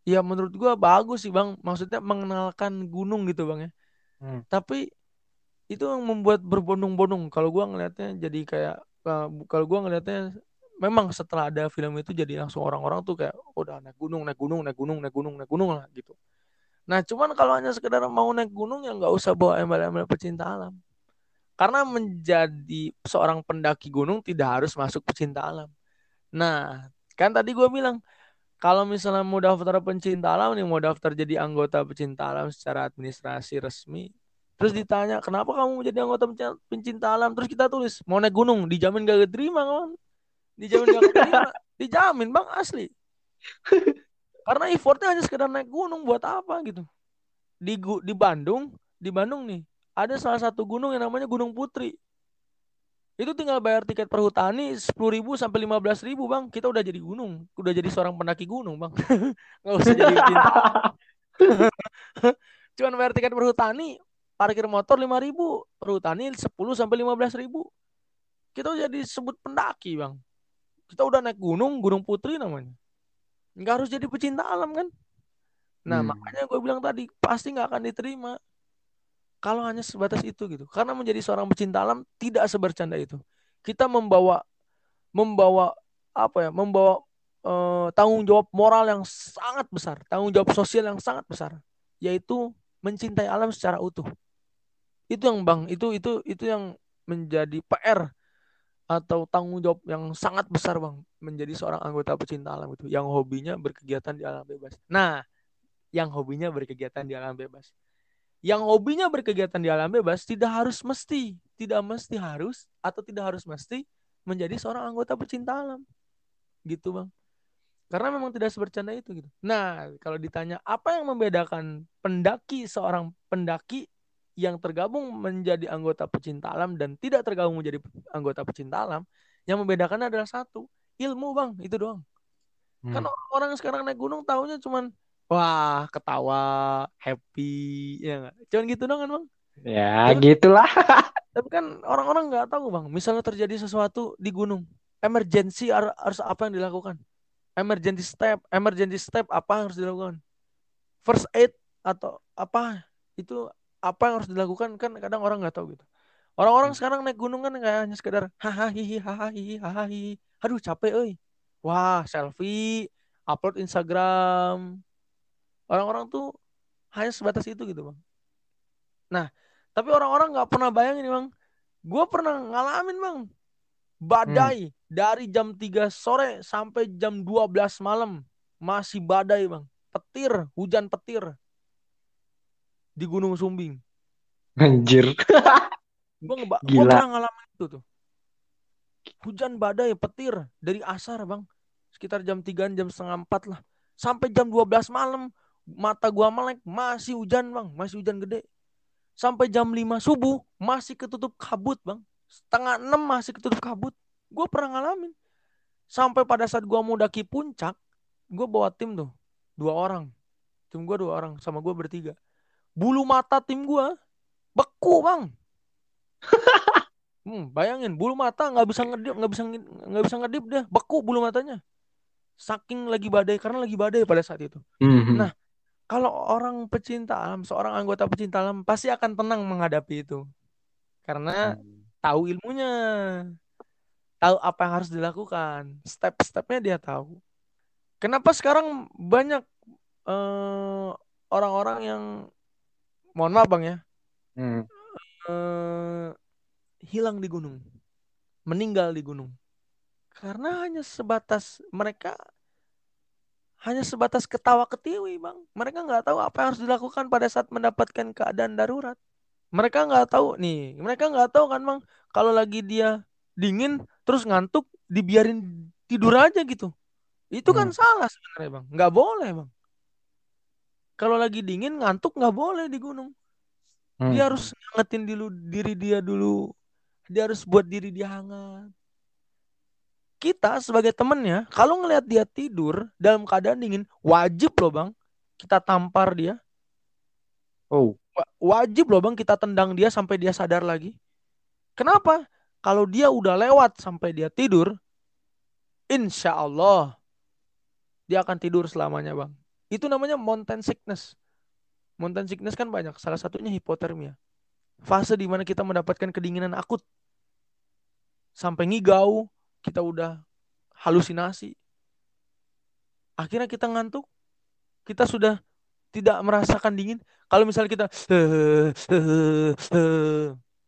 Speaker 3: ya menurut gua bagus sih bang. Maksudnya mengenalkan gunung gitu bang ya.
Speaker 2: Hmm.
Speaker 3: tapi itu yang membuat berbondong-bondong. Kalau gua ngelihatnya jadi kayak uh, kalau gua ngelihatnya memang setelah ada film itu jadi langsung orang-orang tuh kayak "Oh, udah naik gunung naik gunung naik gunung naik gunung naik gunung lah gitu. Nah cuman kalau hanya sekedar mau naik gunung ya nggak usah bawa embel-embel pecinta alam karena menjadi seorang pendaki gunung tidak harus masuk pecinta alam. Nah kan tadi gua bilang kalau misalnya mau daftar pencinta alam nih mau daftar jadi anggota pecinta alam secara administrasi resmi terus ditanya kenapa kamu mau jadi anggota pencinta, alam? Terus kita tulis mau naik gunung dijamin gak keterima kawan. Dijamin gak keterima dijamin bang asli. Karena effortnya hanya sekedar naik gunung buat apa gitu. Di di Bandung di Bandung nih ada salah satu gunung yang namanya Gunung Putri. Itu tinggal bayar tiket perhutani sepuluh ribu sampai lima belas ribu bang. Kita udah jadi gunung. Udah jadi seorang pendaki gunung bang. Nggak usah jadi cinta cuman bayar tiket perhutani parkir motor lima ribu perhutani sepuluh sampai lima belas ribu. Kita udah jadi sebut pendaki bang. Kita udah naik gunung Gunung Putri namanya. Nggak harus jadi pecinta alam kan? Nah
Speaker 2: Hmm.
Speaker 3: makanya gue bilang tadi pasti nggak akan diterima kalau hanya sebatas itu gitu. Karena menjadi seorang pecinta alam tidak sebercanda itu. Kita membawa membawa apa ya membawa eh, tanggung jawab moral yang sangat besar tanggung jawab sosial yang sangat besar yaitu mencintai alam secara utuh. Itu yang bang itu itu itu yang menjadi PR atau tanggung jawab yang sangat besar bang menjadi seorang anggota pecinta alam itu. Yang hobinya berkegiatan di alam bebas. Nah yang hobinya berkegiatan di alam bebas yang hobinya berkegiatan di alam bebas tidak harus mesti tidak mesti harus atau tidak harus mesti menjadi seorang anggota pecinta alam. Gitu bang. Karena memang tidak sebercanda itu gitu. Nah kalau ditanya apa yang membedakan pendaki seorang pendaki yang tergabung menjadi anggota pecinta alam dan tidak tergabung menjadi anggota pecinta alam? Yang membedakan adalah satu ilmu bang. Itu doang. Kan
Speaker 2: Hmm.
Speaker 3: orang sekarang naik gunung tahunya cuman wah ketawa happy ya nggak? Cuman gitu doang kan bang?
Speaker 2: Ya gitulah.
Speaker 3: tapi kan orang-orang nggak tahu bang. Misalnya terjadi sesuatu di gunung emergency har- harus apa yang dilakukan? Emergency step emergency step apa yang harus dilakukan? First aid atau apa? Itu apa yang harus dilakukan? Kan kadang orang nggak tahu gitu. Orang-orang sekarang naik gunung kan kayak hanya sekedar hahaha hihi hahaha hihi hahaha aduh capek euy wah selfie upload Instagram orang-orang tuh hanya sebatas itu gitu bang. Nah tapi orang-orang nggak pernah bayangin bang. Gue pernah ngalamin bang. Badai dari jam 3 sore sampai jam 12 malam. Masih badai bang. Petir hujan petir. Di Gunung Sumbing.
Speaker 2: Anjir.
Speaker 3: gue ngeba gua
Speaker 2: Gila.
Speaker 3: pernah ngalamin itu tuh. Hujan badai petir dari asar bang. Sekitar jam 3 jam setengah empat lah. Sampai jam 12 malam mata gua melek masih hujan bang. Masih hujan gede. Sampai jam 5 subuh masih ketutup kabut bang. Setengah enam masih ketutup kabut. Gue pernah ngalamin. Sampai pada saat gua mau daki puncak gue bawa tim tuh. Dua orang. Tim gua dua orang sama gue bertiga. Bulu mata tim gua beku bang. Hmm, bayangin bulu mata nggak bisa ngedip, nggak bisa nggak bisa ngedip dia, beku bulu matanya. Saking lagi badai karena lagi badai pada saat itu.
Speaker 2: Mhm.
Speaker 3: Nah, Kalau orang pecinta alam, seorang anggota pecinta alam pasti akan tenang menghadapi itu. Karena tahu ilmunya. Tahu apa yang harus dilakukan. Step-stepnya dia tahu. Kenapa sekarang banyak eh, orang-orang yang mohon maaf Bang ya,
Speaker 2: Hmm.
Speaker 3: eh, hilang di gunung, meninggal di gunung, karena hanya sebatas mereka hanya sebatas ketawa ketiwi bang, mereka nggak tahu apa yang harus dilakukan pada saat mendapatkan keadaan darurat. mereka nggak tahu nih mereka nggak tahu kan bang? Kalau lagi dia dingin terus ngantuk dibiarin tidur aja gitu. Itu kan
Speaker 2: Hmm.
Speaker 3: salah sebenarnya bang. Nggak boleh bang. Kalau lagi dingin ngantuk nggak boleh di gunung.
Speaker 2: Hmm.
Speaker 3: dia harus ngangetin dulu diri dia dulu. Dia harus buat diri dia hangat kita sebagai temennya kalau ngelihat dia tidur dalam keadaan dingin wajib loh bang kita tampar dia
Speaker 2: Oh.
Speaker 3: Wa- wajib loh bang kita tendang dia sampai dia sadar lagi. Kenapa? Kalau dia udah lewat sampai dia tidur, insya Allah dia akan tidur selamanya bang. Itu namanya mountain sickness. Mountain sickness kan banyak. Salah satunya hipotermia. Fase di mana kita mendapatkan kedinginan akut. Sampai ngigau, kita udah halusinasi. Akhirnya kita ngantuk, kita sudah tidak merasakan dingin. Kalau misalnya kita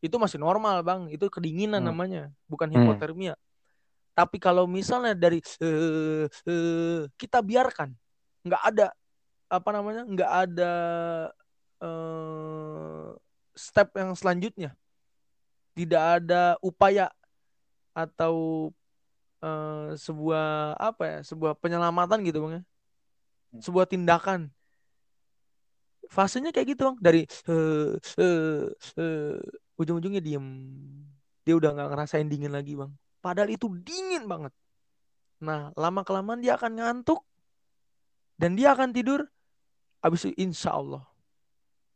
Speaker 3: itu masih normal bang, itu kedinginan
Speaker 2: Hmm.
Speaker 3: namanya, bukan
Speaker 2: Hmm.
Speaker 3: hipotermia. Tapi kalau misalnya dari kita biarkan, nggak ada apa namanya, nggak ada eh, step yang selanjutnya, tidak ada upaya atau eh, sebuah apa ya, sebuah penyelamatan gitu bang ya, sebuah tindakan. Fasenya kayak gitu bang. Dari eh eh eh ujung-ujungnya diem. Dia udah nggak ngerasain dingin lagi bang. Padahal itu dingin banget. Nah lama kelamaan dia akan ngantuk. Dan dia akan tidur. Habis itu insya Allah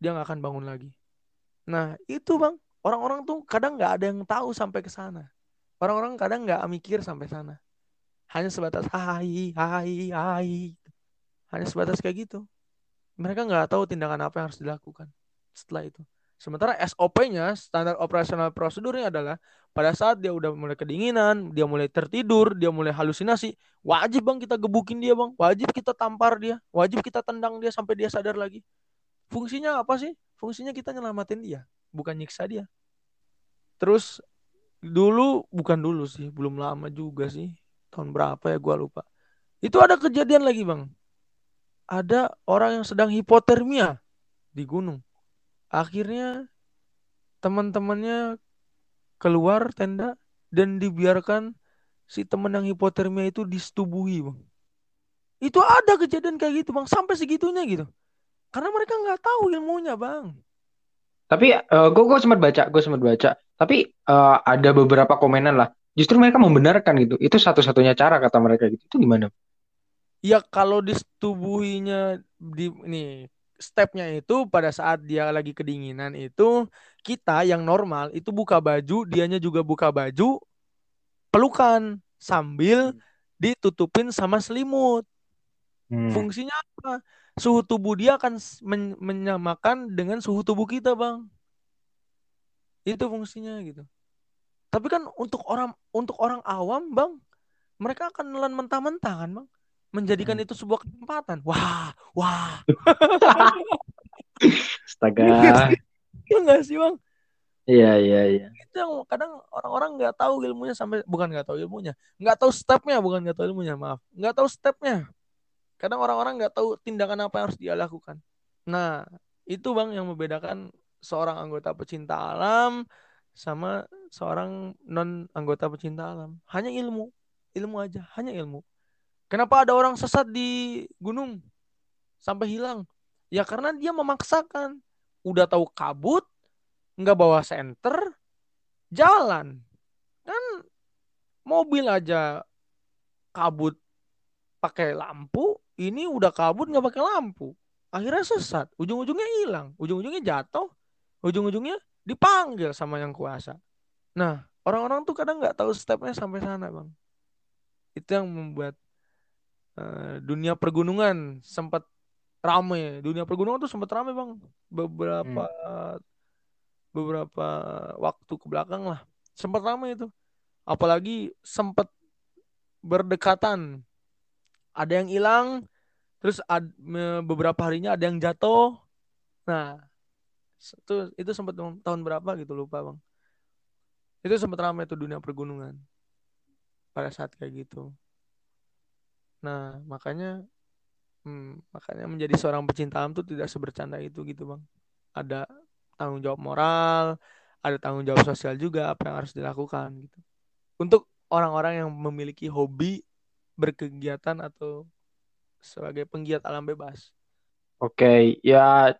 Speaker 3: dia nggak akan bangun lagi. Nah itu bang. Orang-orang tuh kadang nggak ada yang tahu sampai ke sana orang-orang kadang nggak mikir sampai sana hanya sebatas hai hai hai hanya sebatas kayak gitu mereka nggak tahu tindakan apa yang harus dilakukan setelah itu. Sementara SOP-nya, standar operasional prosedurnya adalah pada saat dia udah mulai kedinginan, dia mulai tertidur, dia mulai halusinasi, wajib bang kita gebukin dia bang, wajib kita tampar dia, wajib kita tendang dia sampai dia sadar lagi. Fungsinya apa sih? Fungsinya kita nyelamatin dia, bukan nyiksa dia. Terus dulu, bukan dulu sih, belum lama juga sih, tahun berapa ya gua lupa. Itu ada kejadian lagi bang, ada orang yang sedang hipotermia di gunung. Akhirnya teman-temannya keluar tenda dan dibiarkan si teman yang hipotermia itu disetubuhi, Bang. Itu ada kejadian kayak gitu, Bang, sampai segitunya gitu. Karena mereka nggak tahu ilmunya, Bang.
Speaker 2: Tapi gue gue sempat baca, gue sempat baca. Tapi eh, ada beberapa komenan lah. Justru mereka membenarkan gitu. Itu satu-satunya cara kata mereka gitu. Itu gimana?
Speaker 3: Ya kalau disetubuhinya di nih stepnya itu pada saat dia lagi kedinginan itu kita yang normal itu buka baju, dianya juga buka baju, pelukan sambil ditutupin sama selimut.
Speaker 2: Hmm.
Speaker 3: Fungsinya apa? Suhu tubuh dia akan men- menyamakan dengan suhu tubuh kita, Bang. Itu fungsinya gitu. Tapi kan untuk orang untuk orang awam, Bang, mereka akan nelan mentah-mentah kan, Bang. Menjadikan
Speaker 2: Hmm.
Speaker 3: itu sebuah kesempatan. Wah, wah.
Speaker 2: Astaga.
Speaker 3: Iya nggak sih, Bang?
Speaker 2: Iya, iya, iya.
Speaker 3: Itu yang kadang orang-orang nggak tahu ilmunya sampai bukan nggak tahu ilmunya, nggak tahu stepnya, bukan nggak tahu ilmunya, maaf, nggak tahu stepnya. Kadang orang-orang nggak tahu tindakan apa yang harus dia lakukan. Nah, itu bang yang membedakan seorang anggota pecinta alam sama seorang non anggota pecinta alam. Hanya ilmu, ilmu aja, hanya ilmu. Kenapa ada orang sesat di gunung sampai hilang? Ya karena dia memaksakan. Udah tahu kabut, nggak bawa senter, jalan. Kan mobil aja kabut pakai lampu, ini udah kabut nggak pakai lampu. Akhirnya sesat, ujung-ujungnya hilang, ujung-ujungnya jatuh, ujung-ujungnya dipanggil sama yang kuasa. Nah, orang-orang tuh kadang nggak tahu stepnya sampai sana, bang. Itu yang membuat eh, dunia pergunungan sempat rame. Dunia pergunungan tuh sempat rame, bang. Beberapa beberapa waktu ke belakang lah, sempat rame itu. Apalagi sempat berdekatan. Ada yang hilang, terus ad- beberapa harinya ada yang jatuh. Nah, itu itu sempat tahun berapa gitu lupa bang. Itu sempat ramai tuh dunia pergunungan pada saat kayak gitu. Nah, makanya hmm, makanya menjadi seorang pecinta alam tuh tidak sebercanda itu gitu bang. Ada tanggung jawab moral, ada tanggung jawab sosial juga apa yang harus dilakukan gitu. Untuk orang-orang yang memiliki hobi berkegiatan atau sebagai penggiat alam bebas.
Speaker 2: Oke, ya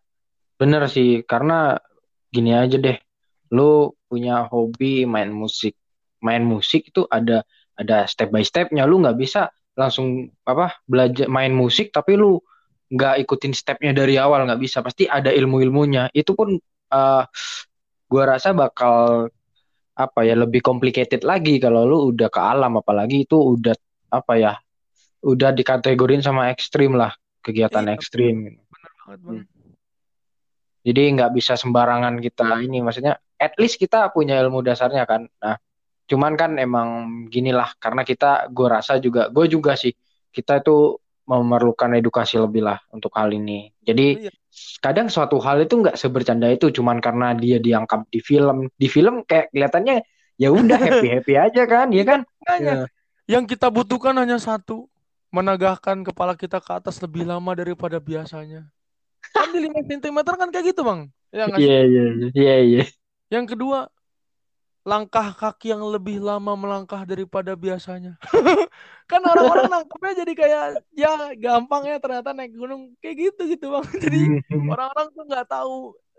Speaker 2: bener sih karena gini aja deh. Lu punya hobi main musik. Main musik itu ada ada step by stepnya. Lu nggak bisa langsung apa belajar main musik tapi lu nggak ikutin stepnya dari awal nggak bisa. Pasti ada ilmu-ilmunya. Itu pun uh, gua rasa bakal apa ya lebih complicated lagi kalau lu udah ke alam apalagi itu udah apa ya udah dikategorin sama ekstrim lah kegiatan
Speaker 3: Iya,
Speaker 2: ekstrim
Speaker 3: bener banget, Bang.
Speaker 2: Hmm. Jadi nggak bisa sembarangan kita ini maksudnya at least kita punya ilmu dasarnya kan. Nah cuman kan emang ginilah karena kita gue rasa juga gue juga sih kita itu memerlukan edukasi lebih lah untuk hal ini. Jadi
Speaker 3: Iya.
Speaker 2: kadang suatu hal itu nggak sebercanda itu cuman karena dia diangkat di film. Di film kayak kelihatannya ya udah happy happy aja kan ya kan?
Speaker 3: Makanya, yang kita butuhkan hanya satu, menegakkan kepala kita ke atas lebih lama daripada biasanya. Kan di 5 cm kan kayak gitu, Bang. Ya
Speaker 2: iya iya iya iya
Speaker 3: Yang kedua, langkah kaki yang lebih lama melangkah daripada biasanya. kan orang-orang nangkepnya jadi kayak ya gampang ya ternyata naik gunung kayak gitu gitu bang. Jadi orang-orang tuh nggak tahu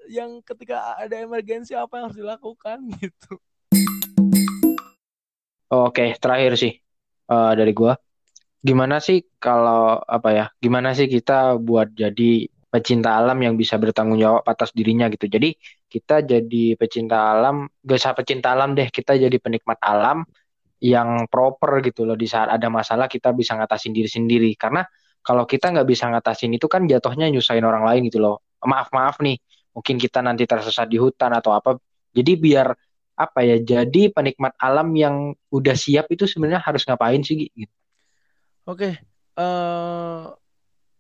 Speaker 3: yang ketika ada emergensi apa yang harus dilakukan gitu.
Speaker 2: Oke, terakhir sih eh, dari gua. Gimana sih kalau apa ya? Gimana sih kita buat jadi pecinta alam yang bisa bertanggung jawab atas dirinya gitu. Jadi kita jadi pecinta alam, gak usah pecinta alam deh, kita jadi penikmat alam yang proper gitu loh. Di saat ada masalah kita bisa ngatasin diri sendiri. Karena kalau kita nggak bisa ngatasin itu kan jatuhnya nyusahin orang lain gitu loh. Maaf maaf nih, mungkin kita nanti tersesat di hutan atau apa. Jadi biar apa ya? Jadi penikmat alam yang udah siap itu sebenarnya harus ngapain sih gitu.
Speaker 3: Oke, eh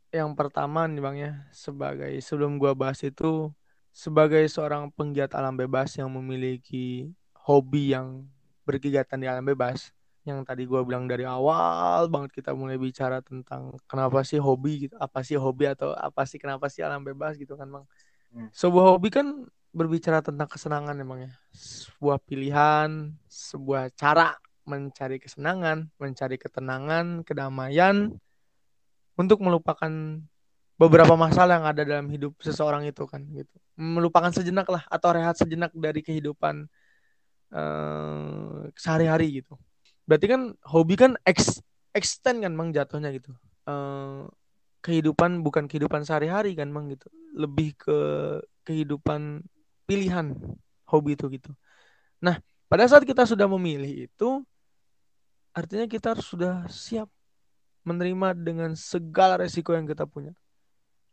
Speaker 3: yang pertama nih Bang ya, sebagai sebelum gua bahas itu sebagai seorang penggiat alam bebas yang memiliki hobi yang berkegiatan di alam bebas, yang tadi gua bilang dari awal banget kita mulai bicara tentang kenapa sih hobi gitu, apa sih hobi atau apa sih kenapa sih alam bebas gitu kan Bang.
Speaker 2: Hmm.
Speaker 3: Sebuah hobi kan berbicara tentang kesenangan emang ya, sebuah pilihan, sebuah cara mencari kesenangan, mencari ketenangan, kedamaian untuk melupakan beberapa masalah yang ada dalam hidup seseorang itu kan gitu. Melupakan sejenak lah atau rehat sejenak dari kehidupan eh, sehari-hari gitu. Berarti kan hobi kan ex extend kan Bang jatuhnya gitu. Eh, kehidupan bukan kehidupan sehari-hari kan Bang gitu. Lebih ke kehidupan pilihan hobi itu gitu. Nah, pada saat kita sudah memilih itu artinya kita sudah siap menerima dengan segala resiko yang kita punya.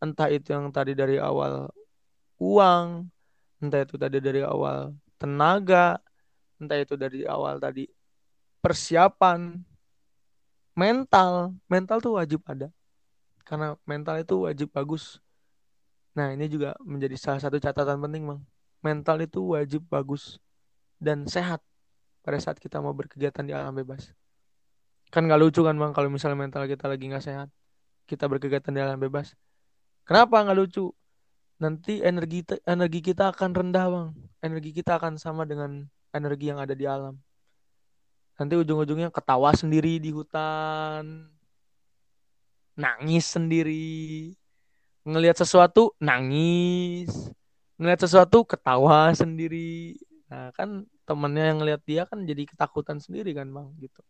Speaker 3: Entah itu yang tadi dari awal uang, entah itu tadi dari awal tenaga, entah itu dari awal tadi persiapan, mental, mental tuh wajib ada. Karena mental itu wajib bagus. Nah, ini juga menjadi salah satu catatan penting, Bang. Mental itu wajib bagus dan sehat pada saat kita mau berkegiatan di alam bebas. Kan nggak lucu kan bang kalau misalnya mental kita lagi nggak sehat, kita berkegiatan di alam bebas. Kenapa nggak lucu? Nanti energi energi kita akan rendah bang. Energi kita akan sama dengan energi yang ada di alam. Nanti ujung-ujungnya ketawa sendiri di hutan, nangis sendiri, ngelihat sesuatu nangis, ngelihat sesuatu ketawa sendiri. Nah kan temennya yang ngelihat dia kan jadi ketakutan sendiri kan bang gitu.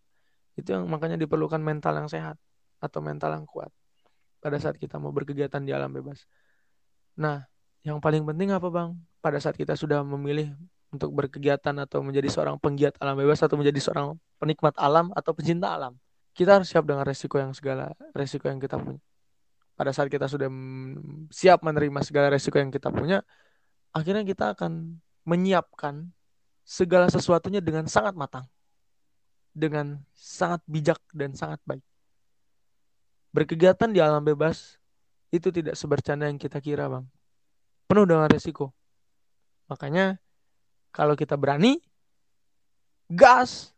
Speaker 3: Itu yang makanya diperlukan mental yang sehat atau mental yang kuat pada saat kita mau berkegiatan di alam bebas. Nah, yang paling penting apa bang? Pada saat kita sudah memilih untuk berkegiatan atau menjadi seorang penggiat alam bebas atau menjadi seorang penikmat alam atau pecinta alam, kita harus siap dengan resiko yang segala resiko yang kita punya. Pada saat kita sudah siap menerima segala resiko yang kita punya, akhirnya kita akan menyiapkan segala sesuatunya dengan sangat matang dengan sangat bijak dan sangat baik. Berkegiatan di alam bebas itu tidak sebercanda yang kita kira, Bang. Penuh dengan resiko. Makanya kalau kita berani, gas,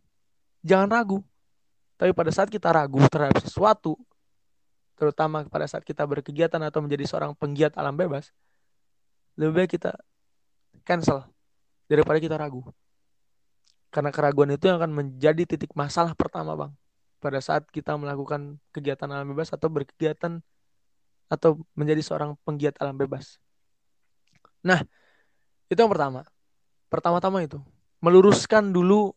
Speaker 3: jangan ragu. Tapi pada saat kita ragu terhadap sesuatu, terutama pada saat kita berkegiatan atau menjadi seorang penggiat alam bebas, lebih baik kita cancel daripada kita ragu. Karena keraguan itu yang akan menjadi titik masalah pertama, Bang. Pada saat kita melakukan kegiatan alam bebas atau berkegiatan atau menjadi seorang penggiat alam bebas. Nah, itu yang pertama. Pertama-tama itu meluruskan dulu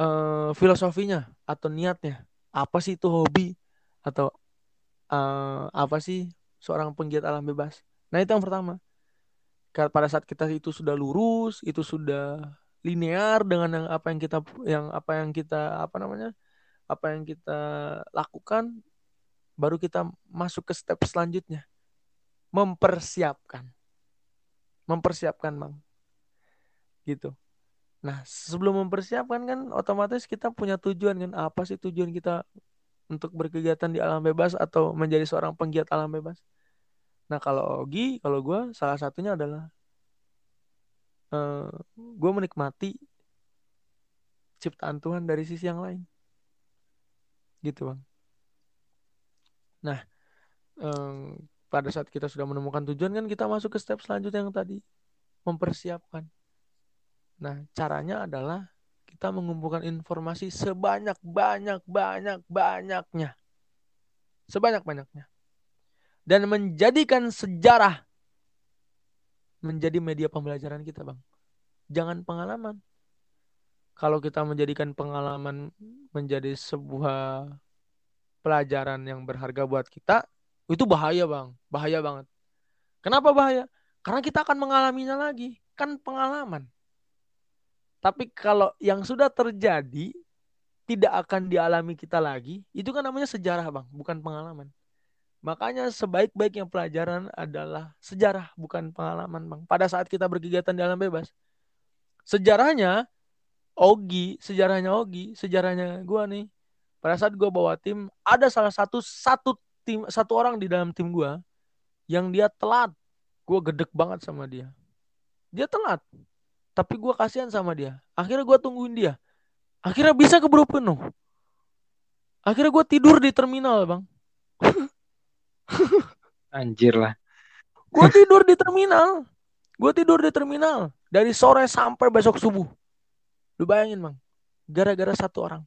Speaker 3: uh, filosofinya atau niatnya. Apa sih itu hobi atau uh, apa sih seorang penggiat alam bebas? Nah, itu yang pertama. Pada saat kita itu sudah lurus, itu sudah linear dengan yang apa yang kita yang apa yang kita apa namanya apa yang kita lakukan baru kita masuk ke step selanjutnya. Mempersiapkan. Mempersiapkan bang. Gitu. Nah sebelum mempersiapkan kan otomatis kita punya tujuan kan. Apa sih tujuan kita untuk berkegiatan di alam bebas atau menjadi seorang penggiat alam bebas? Nah kalau Ogi kalau gue salah satunya adalah eh, gue menikmati ciptaan Tuhan dari sisi yang lain. Gitu bang. Nah um, pada saat kita sudah menemukan tujuan kan kita masuk ke step selanjutnya yang tadi mempersiapkan. Nah caranya adalah kita mengumpulkan informasi sebanyak banyak banyak banyaknya sebanyak banyaknya dan menjadikan sejarah menjadi media pembelajaran kita, Bang. Jangan pengalaman. Kalau kita menjadikan pengalaman menjadi sebuah pelajaran yang berharga buat kita, itu bahaya, Bang. Bahaya banget. Kenapa bahaya? Karena kita akan mengalaminya lagi. Kan pengalaman. Tapi kalau yang sudah terjadi tidak akan dialami kita lagi, itu kan namanya sejarah, Bang, bukan pengalaman. Makanya sebaik-baiknya pelajaran adalah sejarah, bukan pengalaman, Bang. Pada saat kita berkegiatan di alam bebas. Sejarahnya Ogi, sejarahnya Ogi, sejarahnya gua nih. Pada saat gua bawa tim, ada salah satu satu tim satu orang di dalam tim gua yang dia telat. Gua gedek banget sama dia. Dia telat. Tapi gua kasihan sama dia. Akhirnya gua tungguin dia. Akhirnya bisa keburu penuh. Akhirnya gue tidur di terminal, Bang.
Speaker 2: Anjir lah.
Speaker 3: Gue tidur di terminal. Gue tidur di terminal. Dari sore sampai besok subuh. Lu bayangin bang. Gara-gara satu orang.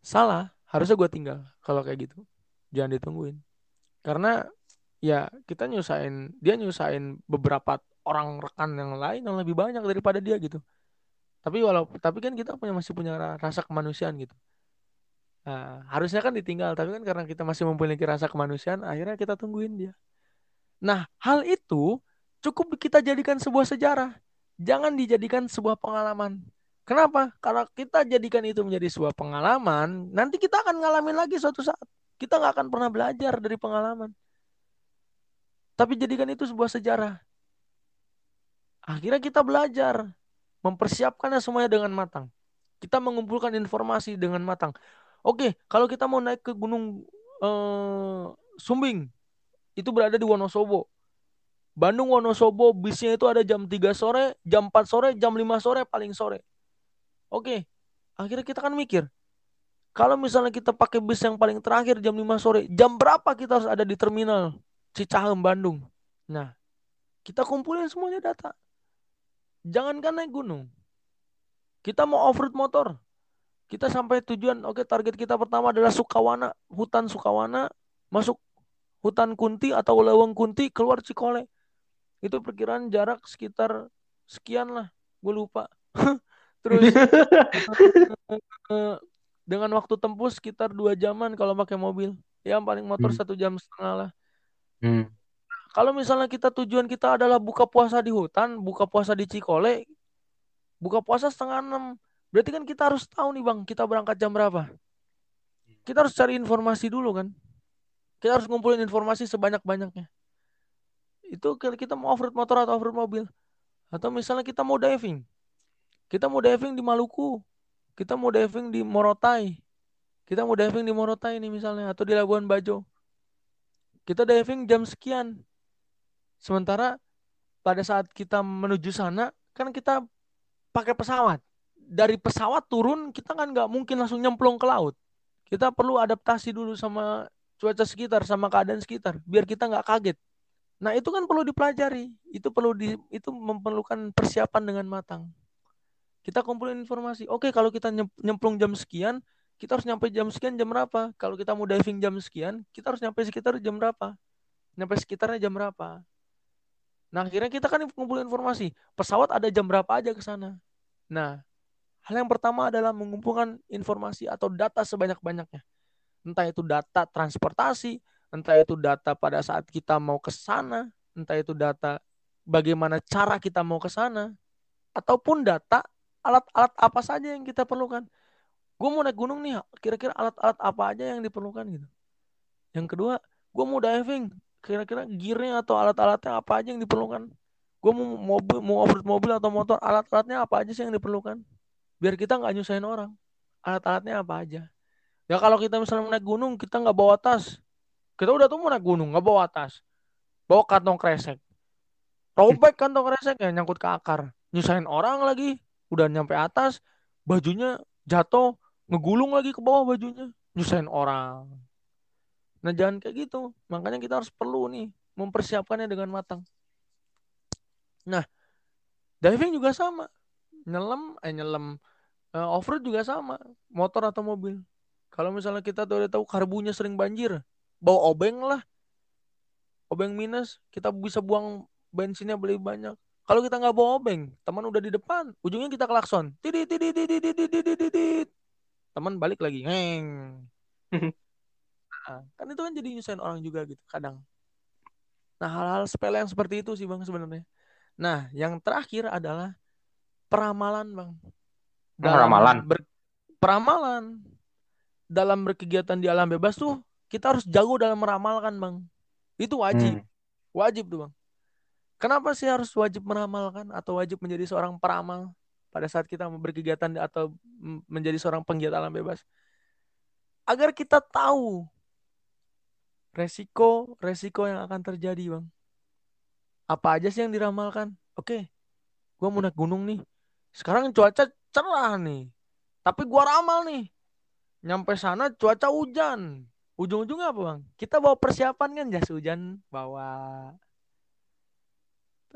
Speaker 3: Salah. Harusnya gue tinggal. Kalau kayak gitu. Jangan ditungguin. Karena ya kita nyusahin. Dia nyusahin beberapa orang rekan yang lain yang lebih banyak daripada dia gitu. Tapi walau tapi kan kita punya masih punya rasa kemanusiaan gitu. Nah, harusnya kan ditinggal, tapi kan karena kita masih memiliki rasa kemanusiaan, akhirnya kita tungguin dia. Nah, hal itu cukup kita jadikan sebuah sejarah. Jangan dijadikan sebuah pengalaman. Kenapa? Karena kita jadikan itu menjadi sebuah pengalaman, nanti kita akan ngalamin lagi suatu saat. Kita nggak akan pernah belajar dari pengalaman. Tapi jadikan itu sebuah sejarah. Akhirnya kita belajar, mempersiapkannya semuanya dengan matang. Kita mengumpulkan informasi dengan matang. Oke, kalau kita mau naik ke Gunung uh, Sumbing, itu berada di Wonosobo. Bandung Wonosobo bisnya itu ada jam 3 sore, jam 4 sore, jam 5 sore paling sore. Oke. Akhirnya kita kan mikir, kalau misalnya kita pakai bis yang paling terakhir jam 5 sore, jam berapa kita harus ada di terminal Cicahem Bandung? Nah, kita kumpulin semuanya data. Jangankan naik gunung. Kita mau off-road motor, kita sampai tujuan, oke target kita pertama adalah Sukawana, hutan Sukawana, masuk hutan Kunti atau Leweng Kunti, keluar Cikole. Itu perkiraan jarak sekitar sekian lah, gue lupa. Terus dengan waktu tempuh sekitar dua jaman kalau pakai mobil, ya paling motor hmm. satu jam setengah lah. Hmm. Kalau misalnya kita tujuan kita adalah buka puasa di hutan, buka puasa di Cikole, buka puasa setengah enam, Berarti kan kita harus tahu nih bang, kita berangkat jam berapa. Kita harus cari informasi dulu kan. Kita harus ngumpulin informasi sebanyak-banyaknya. Itu kita mau off-road motor atau off-road mobil. Atau misalnya kita mau diving. Kita mau diving di Maluku. Kita mau diving di Morotai. Kita mau diving di Morotai ini misalnya. Atau di Labuan Bajo. Kita diving jam sekian. Sementara pada saat kita menuju sana, kan kita pakai pesawat dari pesawat turun kita kan nggak mungkin langsung nyemplung ke laut. Kita perlu adaptasi dulu sama cuaca sekitar, sama keadaan sekitar, biar kita nggak kaget. Nah, itu kan perlu dipelajari. Itu perlu di itu memerlukan persiapan dengan matang. Kita kumpulin informasi. Oke, kalau kita nyemplung jam sekian, kita harus nyampe jam sekian jam berapa? Kalau kita mau diving jam sekian, kita harus nyampe sekitar jam berapa? Nyampe sekitarnya jam berapa? Nah, akhirnya kita kan kumpulin informasi. Pesawat ada jam berapa aja ke sana. Nah, hal yang pertama adalah mengumpulkan informasi atau data sebanyak-banyaknya. Entah itu data transportasi, entah itu data pada saat kita mau ke sana, entah itu data bagaimana cara kita mau ke sana, ataupun data alat-alat apa saja yang kita perlukan. Gue mau naik gunung nih, kira-kira alat-alat apa aja yang diperlukan gitu. Yang kedua, gue mau diving, kira-kira gearnya atau alat-alatnya apa aja yang diperlukan. Gue mau mobil, mau mobil atau motor, alat-alatnya apa aja sih yang diperlukan. Biar kita nggak nyusahin orang. Alat-alatnya apa aja. Ya kalau kita misalnya naik gunung, kita nggak bawa tas, kita udah tuh mau naik gunung, nggak bawa tas. Bawa kantong kresek. Robek kantong kresek ya nyangkut ke akar. Nyusahin orang lagi. Udah nyampe atas, bajunya jatuh, ngegulung lagi ke bawah bajunya. Nyusahin orang. Nah jangan kayak gitu. Makanya kita harus perlu nih mempersiapkannya dengan matang. Nah, diving juga sama. Nyelam, eh nyelam. Uh, off-road juga sama. Motor atau mobil. Kalau misalnya kita tuh udah tahu karbunya sering banjir, bawa obeng lah. Obeng minus kita bisa buang bensinnya beli banyak. Kalau kita nggak bawa obeng teman udah di depan ujungnya kita klakson. Tidit tidit tidit tidit tidit tidit. Teman balik lagi ngeng. Nah, kan itu kan jadi nyusahin orang juga gitu kadang. Nah hal-hal sepele yang seperti itu sih bang sebenarnya. Nah yang terakhir adalah peramalan bang.
Speaker 2: Dalam peramalan. ber,
Speaker 3: peramalan. Dalam berkegiatan di alam bebas tuh kita harus jago dalam meramalkan bang. Itu wajib. Hmm. wajib tuh bang. Kenapa sih harus wajib meramalkan atau wajib menjadi seorang peramal pada saat kita berkegiatan atau menjadi seorang penggiat alam bebas? Agar kita tahu resiko resiko yang akan terjadi bang. Apa aja sih yang diramalkan? Oke gua mau naik gunung nih sekarang cuaca cerah nih tapi gua ramal nih nyampe sana cuaca hujan ujung-ujungnya apa bang? Kita bawa persiapan kan jas hujan, bawa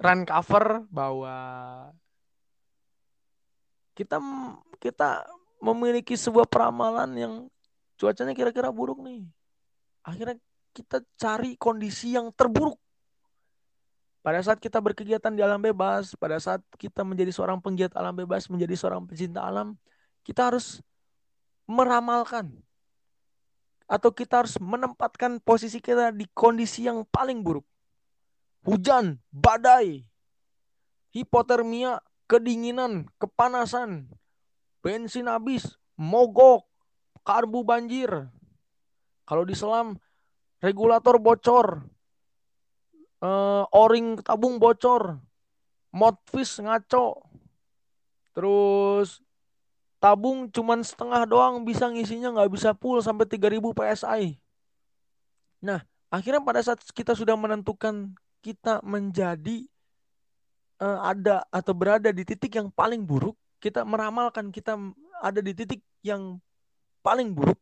Speaker 3: run cover, bawa kita kita memiliki sebuah peramalan yang cuacanya kira-kira buruk nih. Akhirnya kita cari kondisi yang terburuk. Pada saat kita berkegiatan di alam bebas, pada saat kita menjadi seorang penggiat alam bebas, menjadi seorang pecinta alam, kita harus meramalkan atau kita harus menempatkan posisi kita di kondisi yang paling buruk. Hujan, badai, hipotermia, kedinginan, kepanasan, bensin habis, mogok, karbu banjir. Kalau di selam, regulator bocor, uh, o-ring tabung bocor, modfish ngaco, terus tabung cuman setengah doang bisa ngisinya nggak bisa full sampai 3000 PSI. Nah, akhirnya pada saat kita sudah menentukan kita menjadi uh, ada atau berada di titik yang paling buruk, kita meramalkan kita ada di titik yang paling buruk,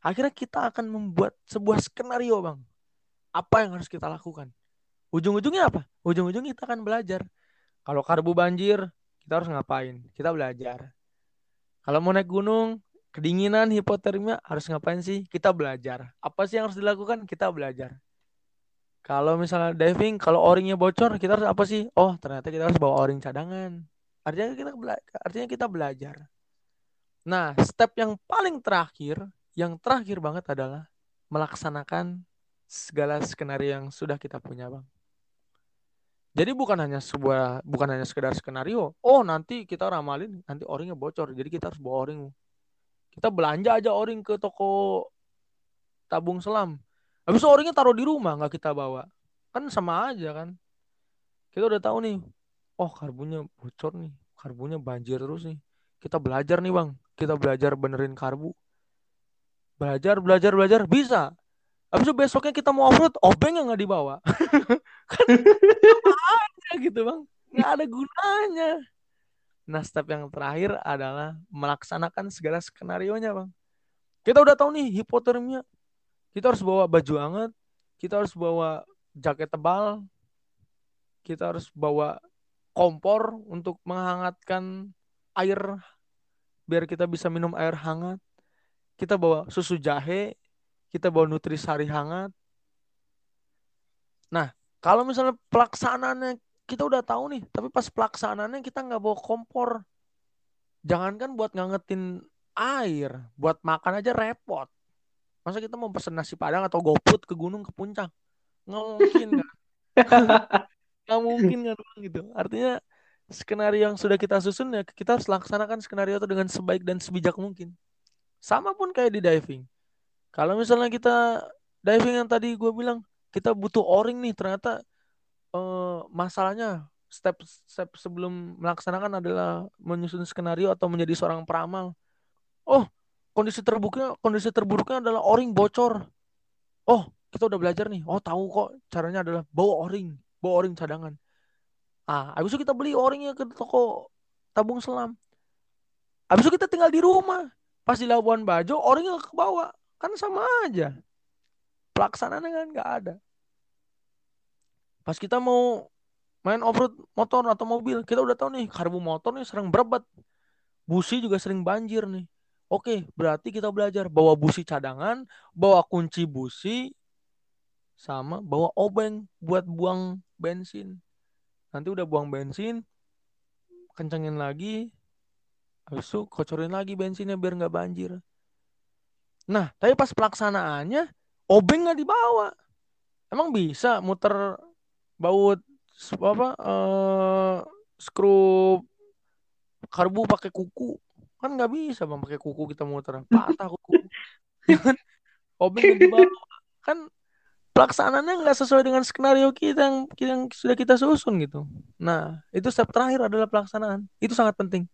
Speaker 3: akhirnya kita akan membuat sebuah skenario, Bang. Apa yang harus kita lakukan? Ujung-ujungnya apa? Ujung-ujungnya kita akan belajar. Kalau karbu banjir, kita harus ngapain? Kita belajar kalau mau naik gunung, kedinginan, hipotermia, harus ngapain sih? Kita belajar. Apa sih yang harus dilakukan? Kita belajar. Kalau misalnya diving, kalau o-ringnya bocor, kita harus apa sih? Oh, ternyata kita harus bawa o-ring cadangan. Artinya kita artinya kita belajar. Nah, step yang paling terakhir, yang terakhir banget adalah melaksanakan segala skenario yang sudah kita punya, Bang. Jadi bukan hanya sebuah bukan hanya sekedar skenario. Oh, nanti kita ramalin nanti oringnya bocor. Jadi kita harus bawa oring. Kita belanja aja oring ke toko tabung selam. Habis oringnya taruh di rumah nggak kita bawa. Kan sama aja kan. Kita udah tahu nih. Oh, karbunya bocor nih. Karbunya banjir terus nih. Kita belajar nih, Bang. Kita belajar benerin karbu. Belajar, belajar, belajar bisa. Habis itu besoknya kita mau offroad, obeng yang nggak dibawa. kan aja gitu bang, nggak ada gunanya. Nah step yang terakhir adalah melaksanakan segala skenario nya bang. Kita udah tahu nih hipotermia, kita harus bawa baju hangat, kita harus bawa jaket tebal, kita harus bawa kompor untuk menghangatkan air biar kita bisa minum air hangat. Kita bawa susu jahe, kita bawa nutrisari hangat. Nah, kalau misalnya pelaksanaannya kita udah tahu nih, tapi pas pelaksanaannya kita nggak bawa kompor. Jangankan buat ngangetin air, buat makan aja repot. Masa kita mau pesen nasi padang atau goput ke gunung ke puncak? Nggak mungkin kan? Nggak mungkin kan gitu. Artinya skenario yang sudah kita susun ya kita harus laksanakan skenario itu dengan sebaik dan sebijak mungkin. Sama pun kayak di diving. Kalau misalnya kita diving yang tadi gue bilang kita butuh o-ring nih ternyata eh, masalahnya step-step sebelum melaksanakan adalah menyusun skenario atau menjadi seorang peramal. Oh, kondisi terburuknya kondisi terburuknya adalah o-ring bocor. Oh, kita udah belajar nih. Oh, tahu kok caranya adalah bawa o-ring, bawa o-ring cadangan. Ah, habis itu kita beli o-ringnya ke toko tabung selam. Habis itu kita tinggal di rumah. Pas di Labuan Bajo, o-ringnya ke bawah. Kan sama aja. Pelaksanaannya kan nggak ada. Pas kita mau main off-road motor atau mobil, kita udah tahu nih karbu motor nih sering berebet. Busi juga sering banjir nih. Oke, berarti kita belajar bawa busi cadangan, bawa kunci busi, sama bawa obeng buat buang bensin. Nanti udah buang bensin, kencengin lagi, habis itu kocorin lagi bensinnya biar nggak banjir. Nah, tapi pas pelaksanaannya, obeng nggak dibawa. Emang bisa muter baut apa eh skrup karbu pakai kuku? Kan nggak bisa bang pakai kuku kita muter. Patah kuku. Kan obeng dibawa. Kan pelaksanaannya nggak sesuai dengan skenario kita yang, yang sudah kita susun gitu. Nah itu step terakhir adalah pelaksanaan. Itu sangat penting.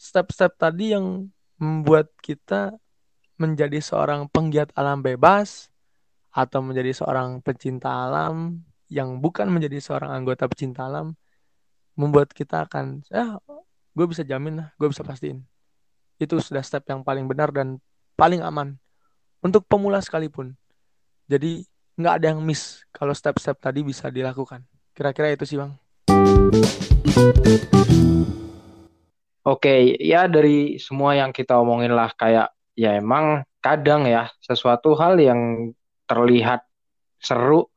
Speaker 3: Step-step tadi yang membuat kita menjadi seorang penggiat alam bebas atau menjadi seorang pecinta alam yang bukan menjadi seorang anggota pecinta alam membuat kita akan ya gue bisa jamin lah gue bisa pastiin. Itu sudah step yang paling benar dan paling aman untuk pemula sekalipun. Jadi nggak ada yang miss kalau step-step tadi bisa dilakukan. Kira-kira itu sih bang.
Speaker 2: Oke, ya dari semua yang kita omongin lah kayak ya emang kadang ya sesuatu hal yang terlihat seru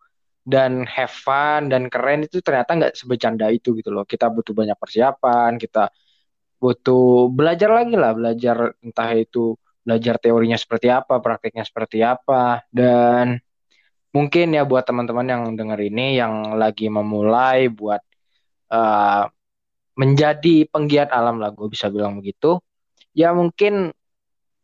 Speaker 2: dan have fun dan keren itu ternyata nggak sebecanda itu gitu loh. Kita butuh banyak persiapan, kita butuh belajar lagi lah, belajar entah itu belajar teorinya seperti apa, prakteknya seperti apa dan mungkin ya buat teman-teman yang dengar ini yang lagi memulai buat eh, menjadi penggiat alam lah gue bisa bilang begitu ya mungkin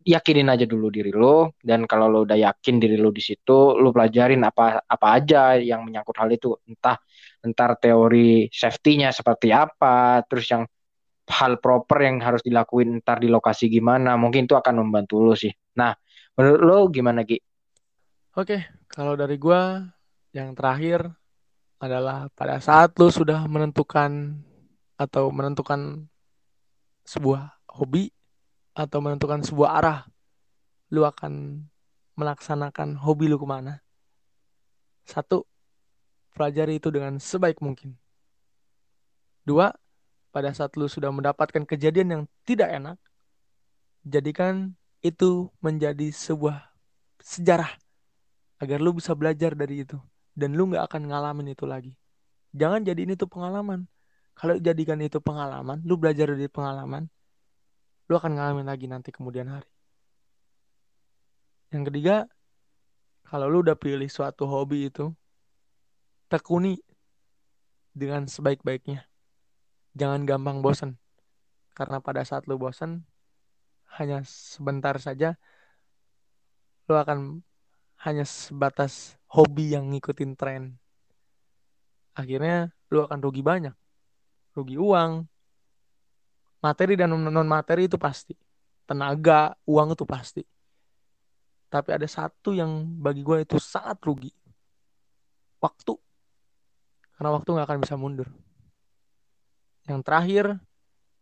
Speaker 2: yakinin aja dulu diri lo dan kalau lo udah yakin diri lo di situ lo pelajarin apa apa aja yang menyangkut hal itu entah entar teori safety-nya seperti apa terus yang hal proper yang harus dilakuin ntar di lokasi gimana mungkin itu akan membantu lo sih nah menurut lo gimana Gi?
Speaker 3: Oke, kalau dari gua yang terakhir adalah pada saat lu sudah menentukan atau menentukan sebuah hobi atau menentukan sebuah arah, lu akan melaksanakan hobi lu ke mana. Satu, pelajari itu dengan sebaik mungkin. Dua, pada saat lu sudah mendapatkan kejadian yang tidak enak, jadikan itu menjadi sebuah sejarah agar lu bisa belajar dari itu dan lu nggak akan ngalamin itu lagi. Jangan jadiin itu pengalaman. Kalau jadikan itu pengalaman, lu belajar dari pengalaman, lu akan ngalamin lagi nanti kemudian hari. Yang ketiga, kalau lu udah pilih suatu hobi itu, tekuni dengan sebaik-baiknya. Jangan gampang bosan. Karena pada saat lu bosan, hanya sebentar saja, lu akan hanya sebatas hobi yang ngikutin tren. Akhirnya lu akan rugi banyak. Rugi uang, materi dan non materi itu pasti. Tenaga, uang itu pasti. Tapi ada satu yang bagi gue itu sangat rugi. Waktu. Karena waktu nggak akan bisa mundur. Yang terakhir,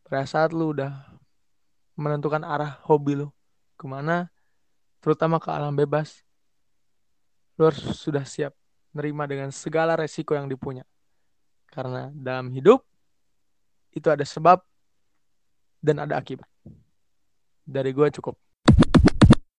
Speaker 3: pada saat lu udah menentukan arah hobi lu ke mana, terutama ke alam bebas, lu harus sudah siap nerima dengan segala resiko yang dipunya. Karena dalam hidup itu ada sebab dan ada akibat. Dari gue cukup.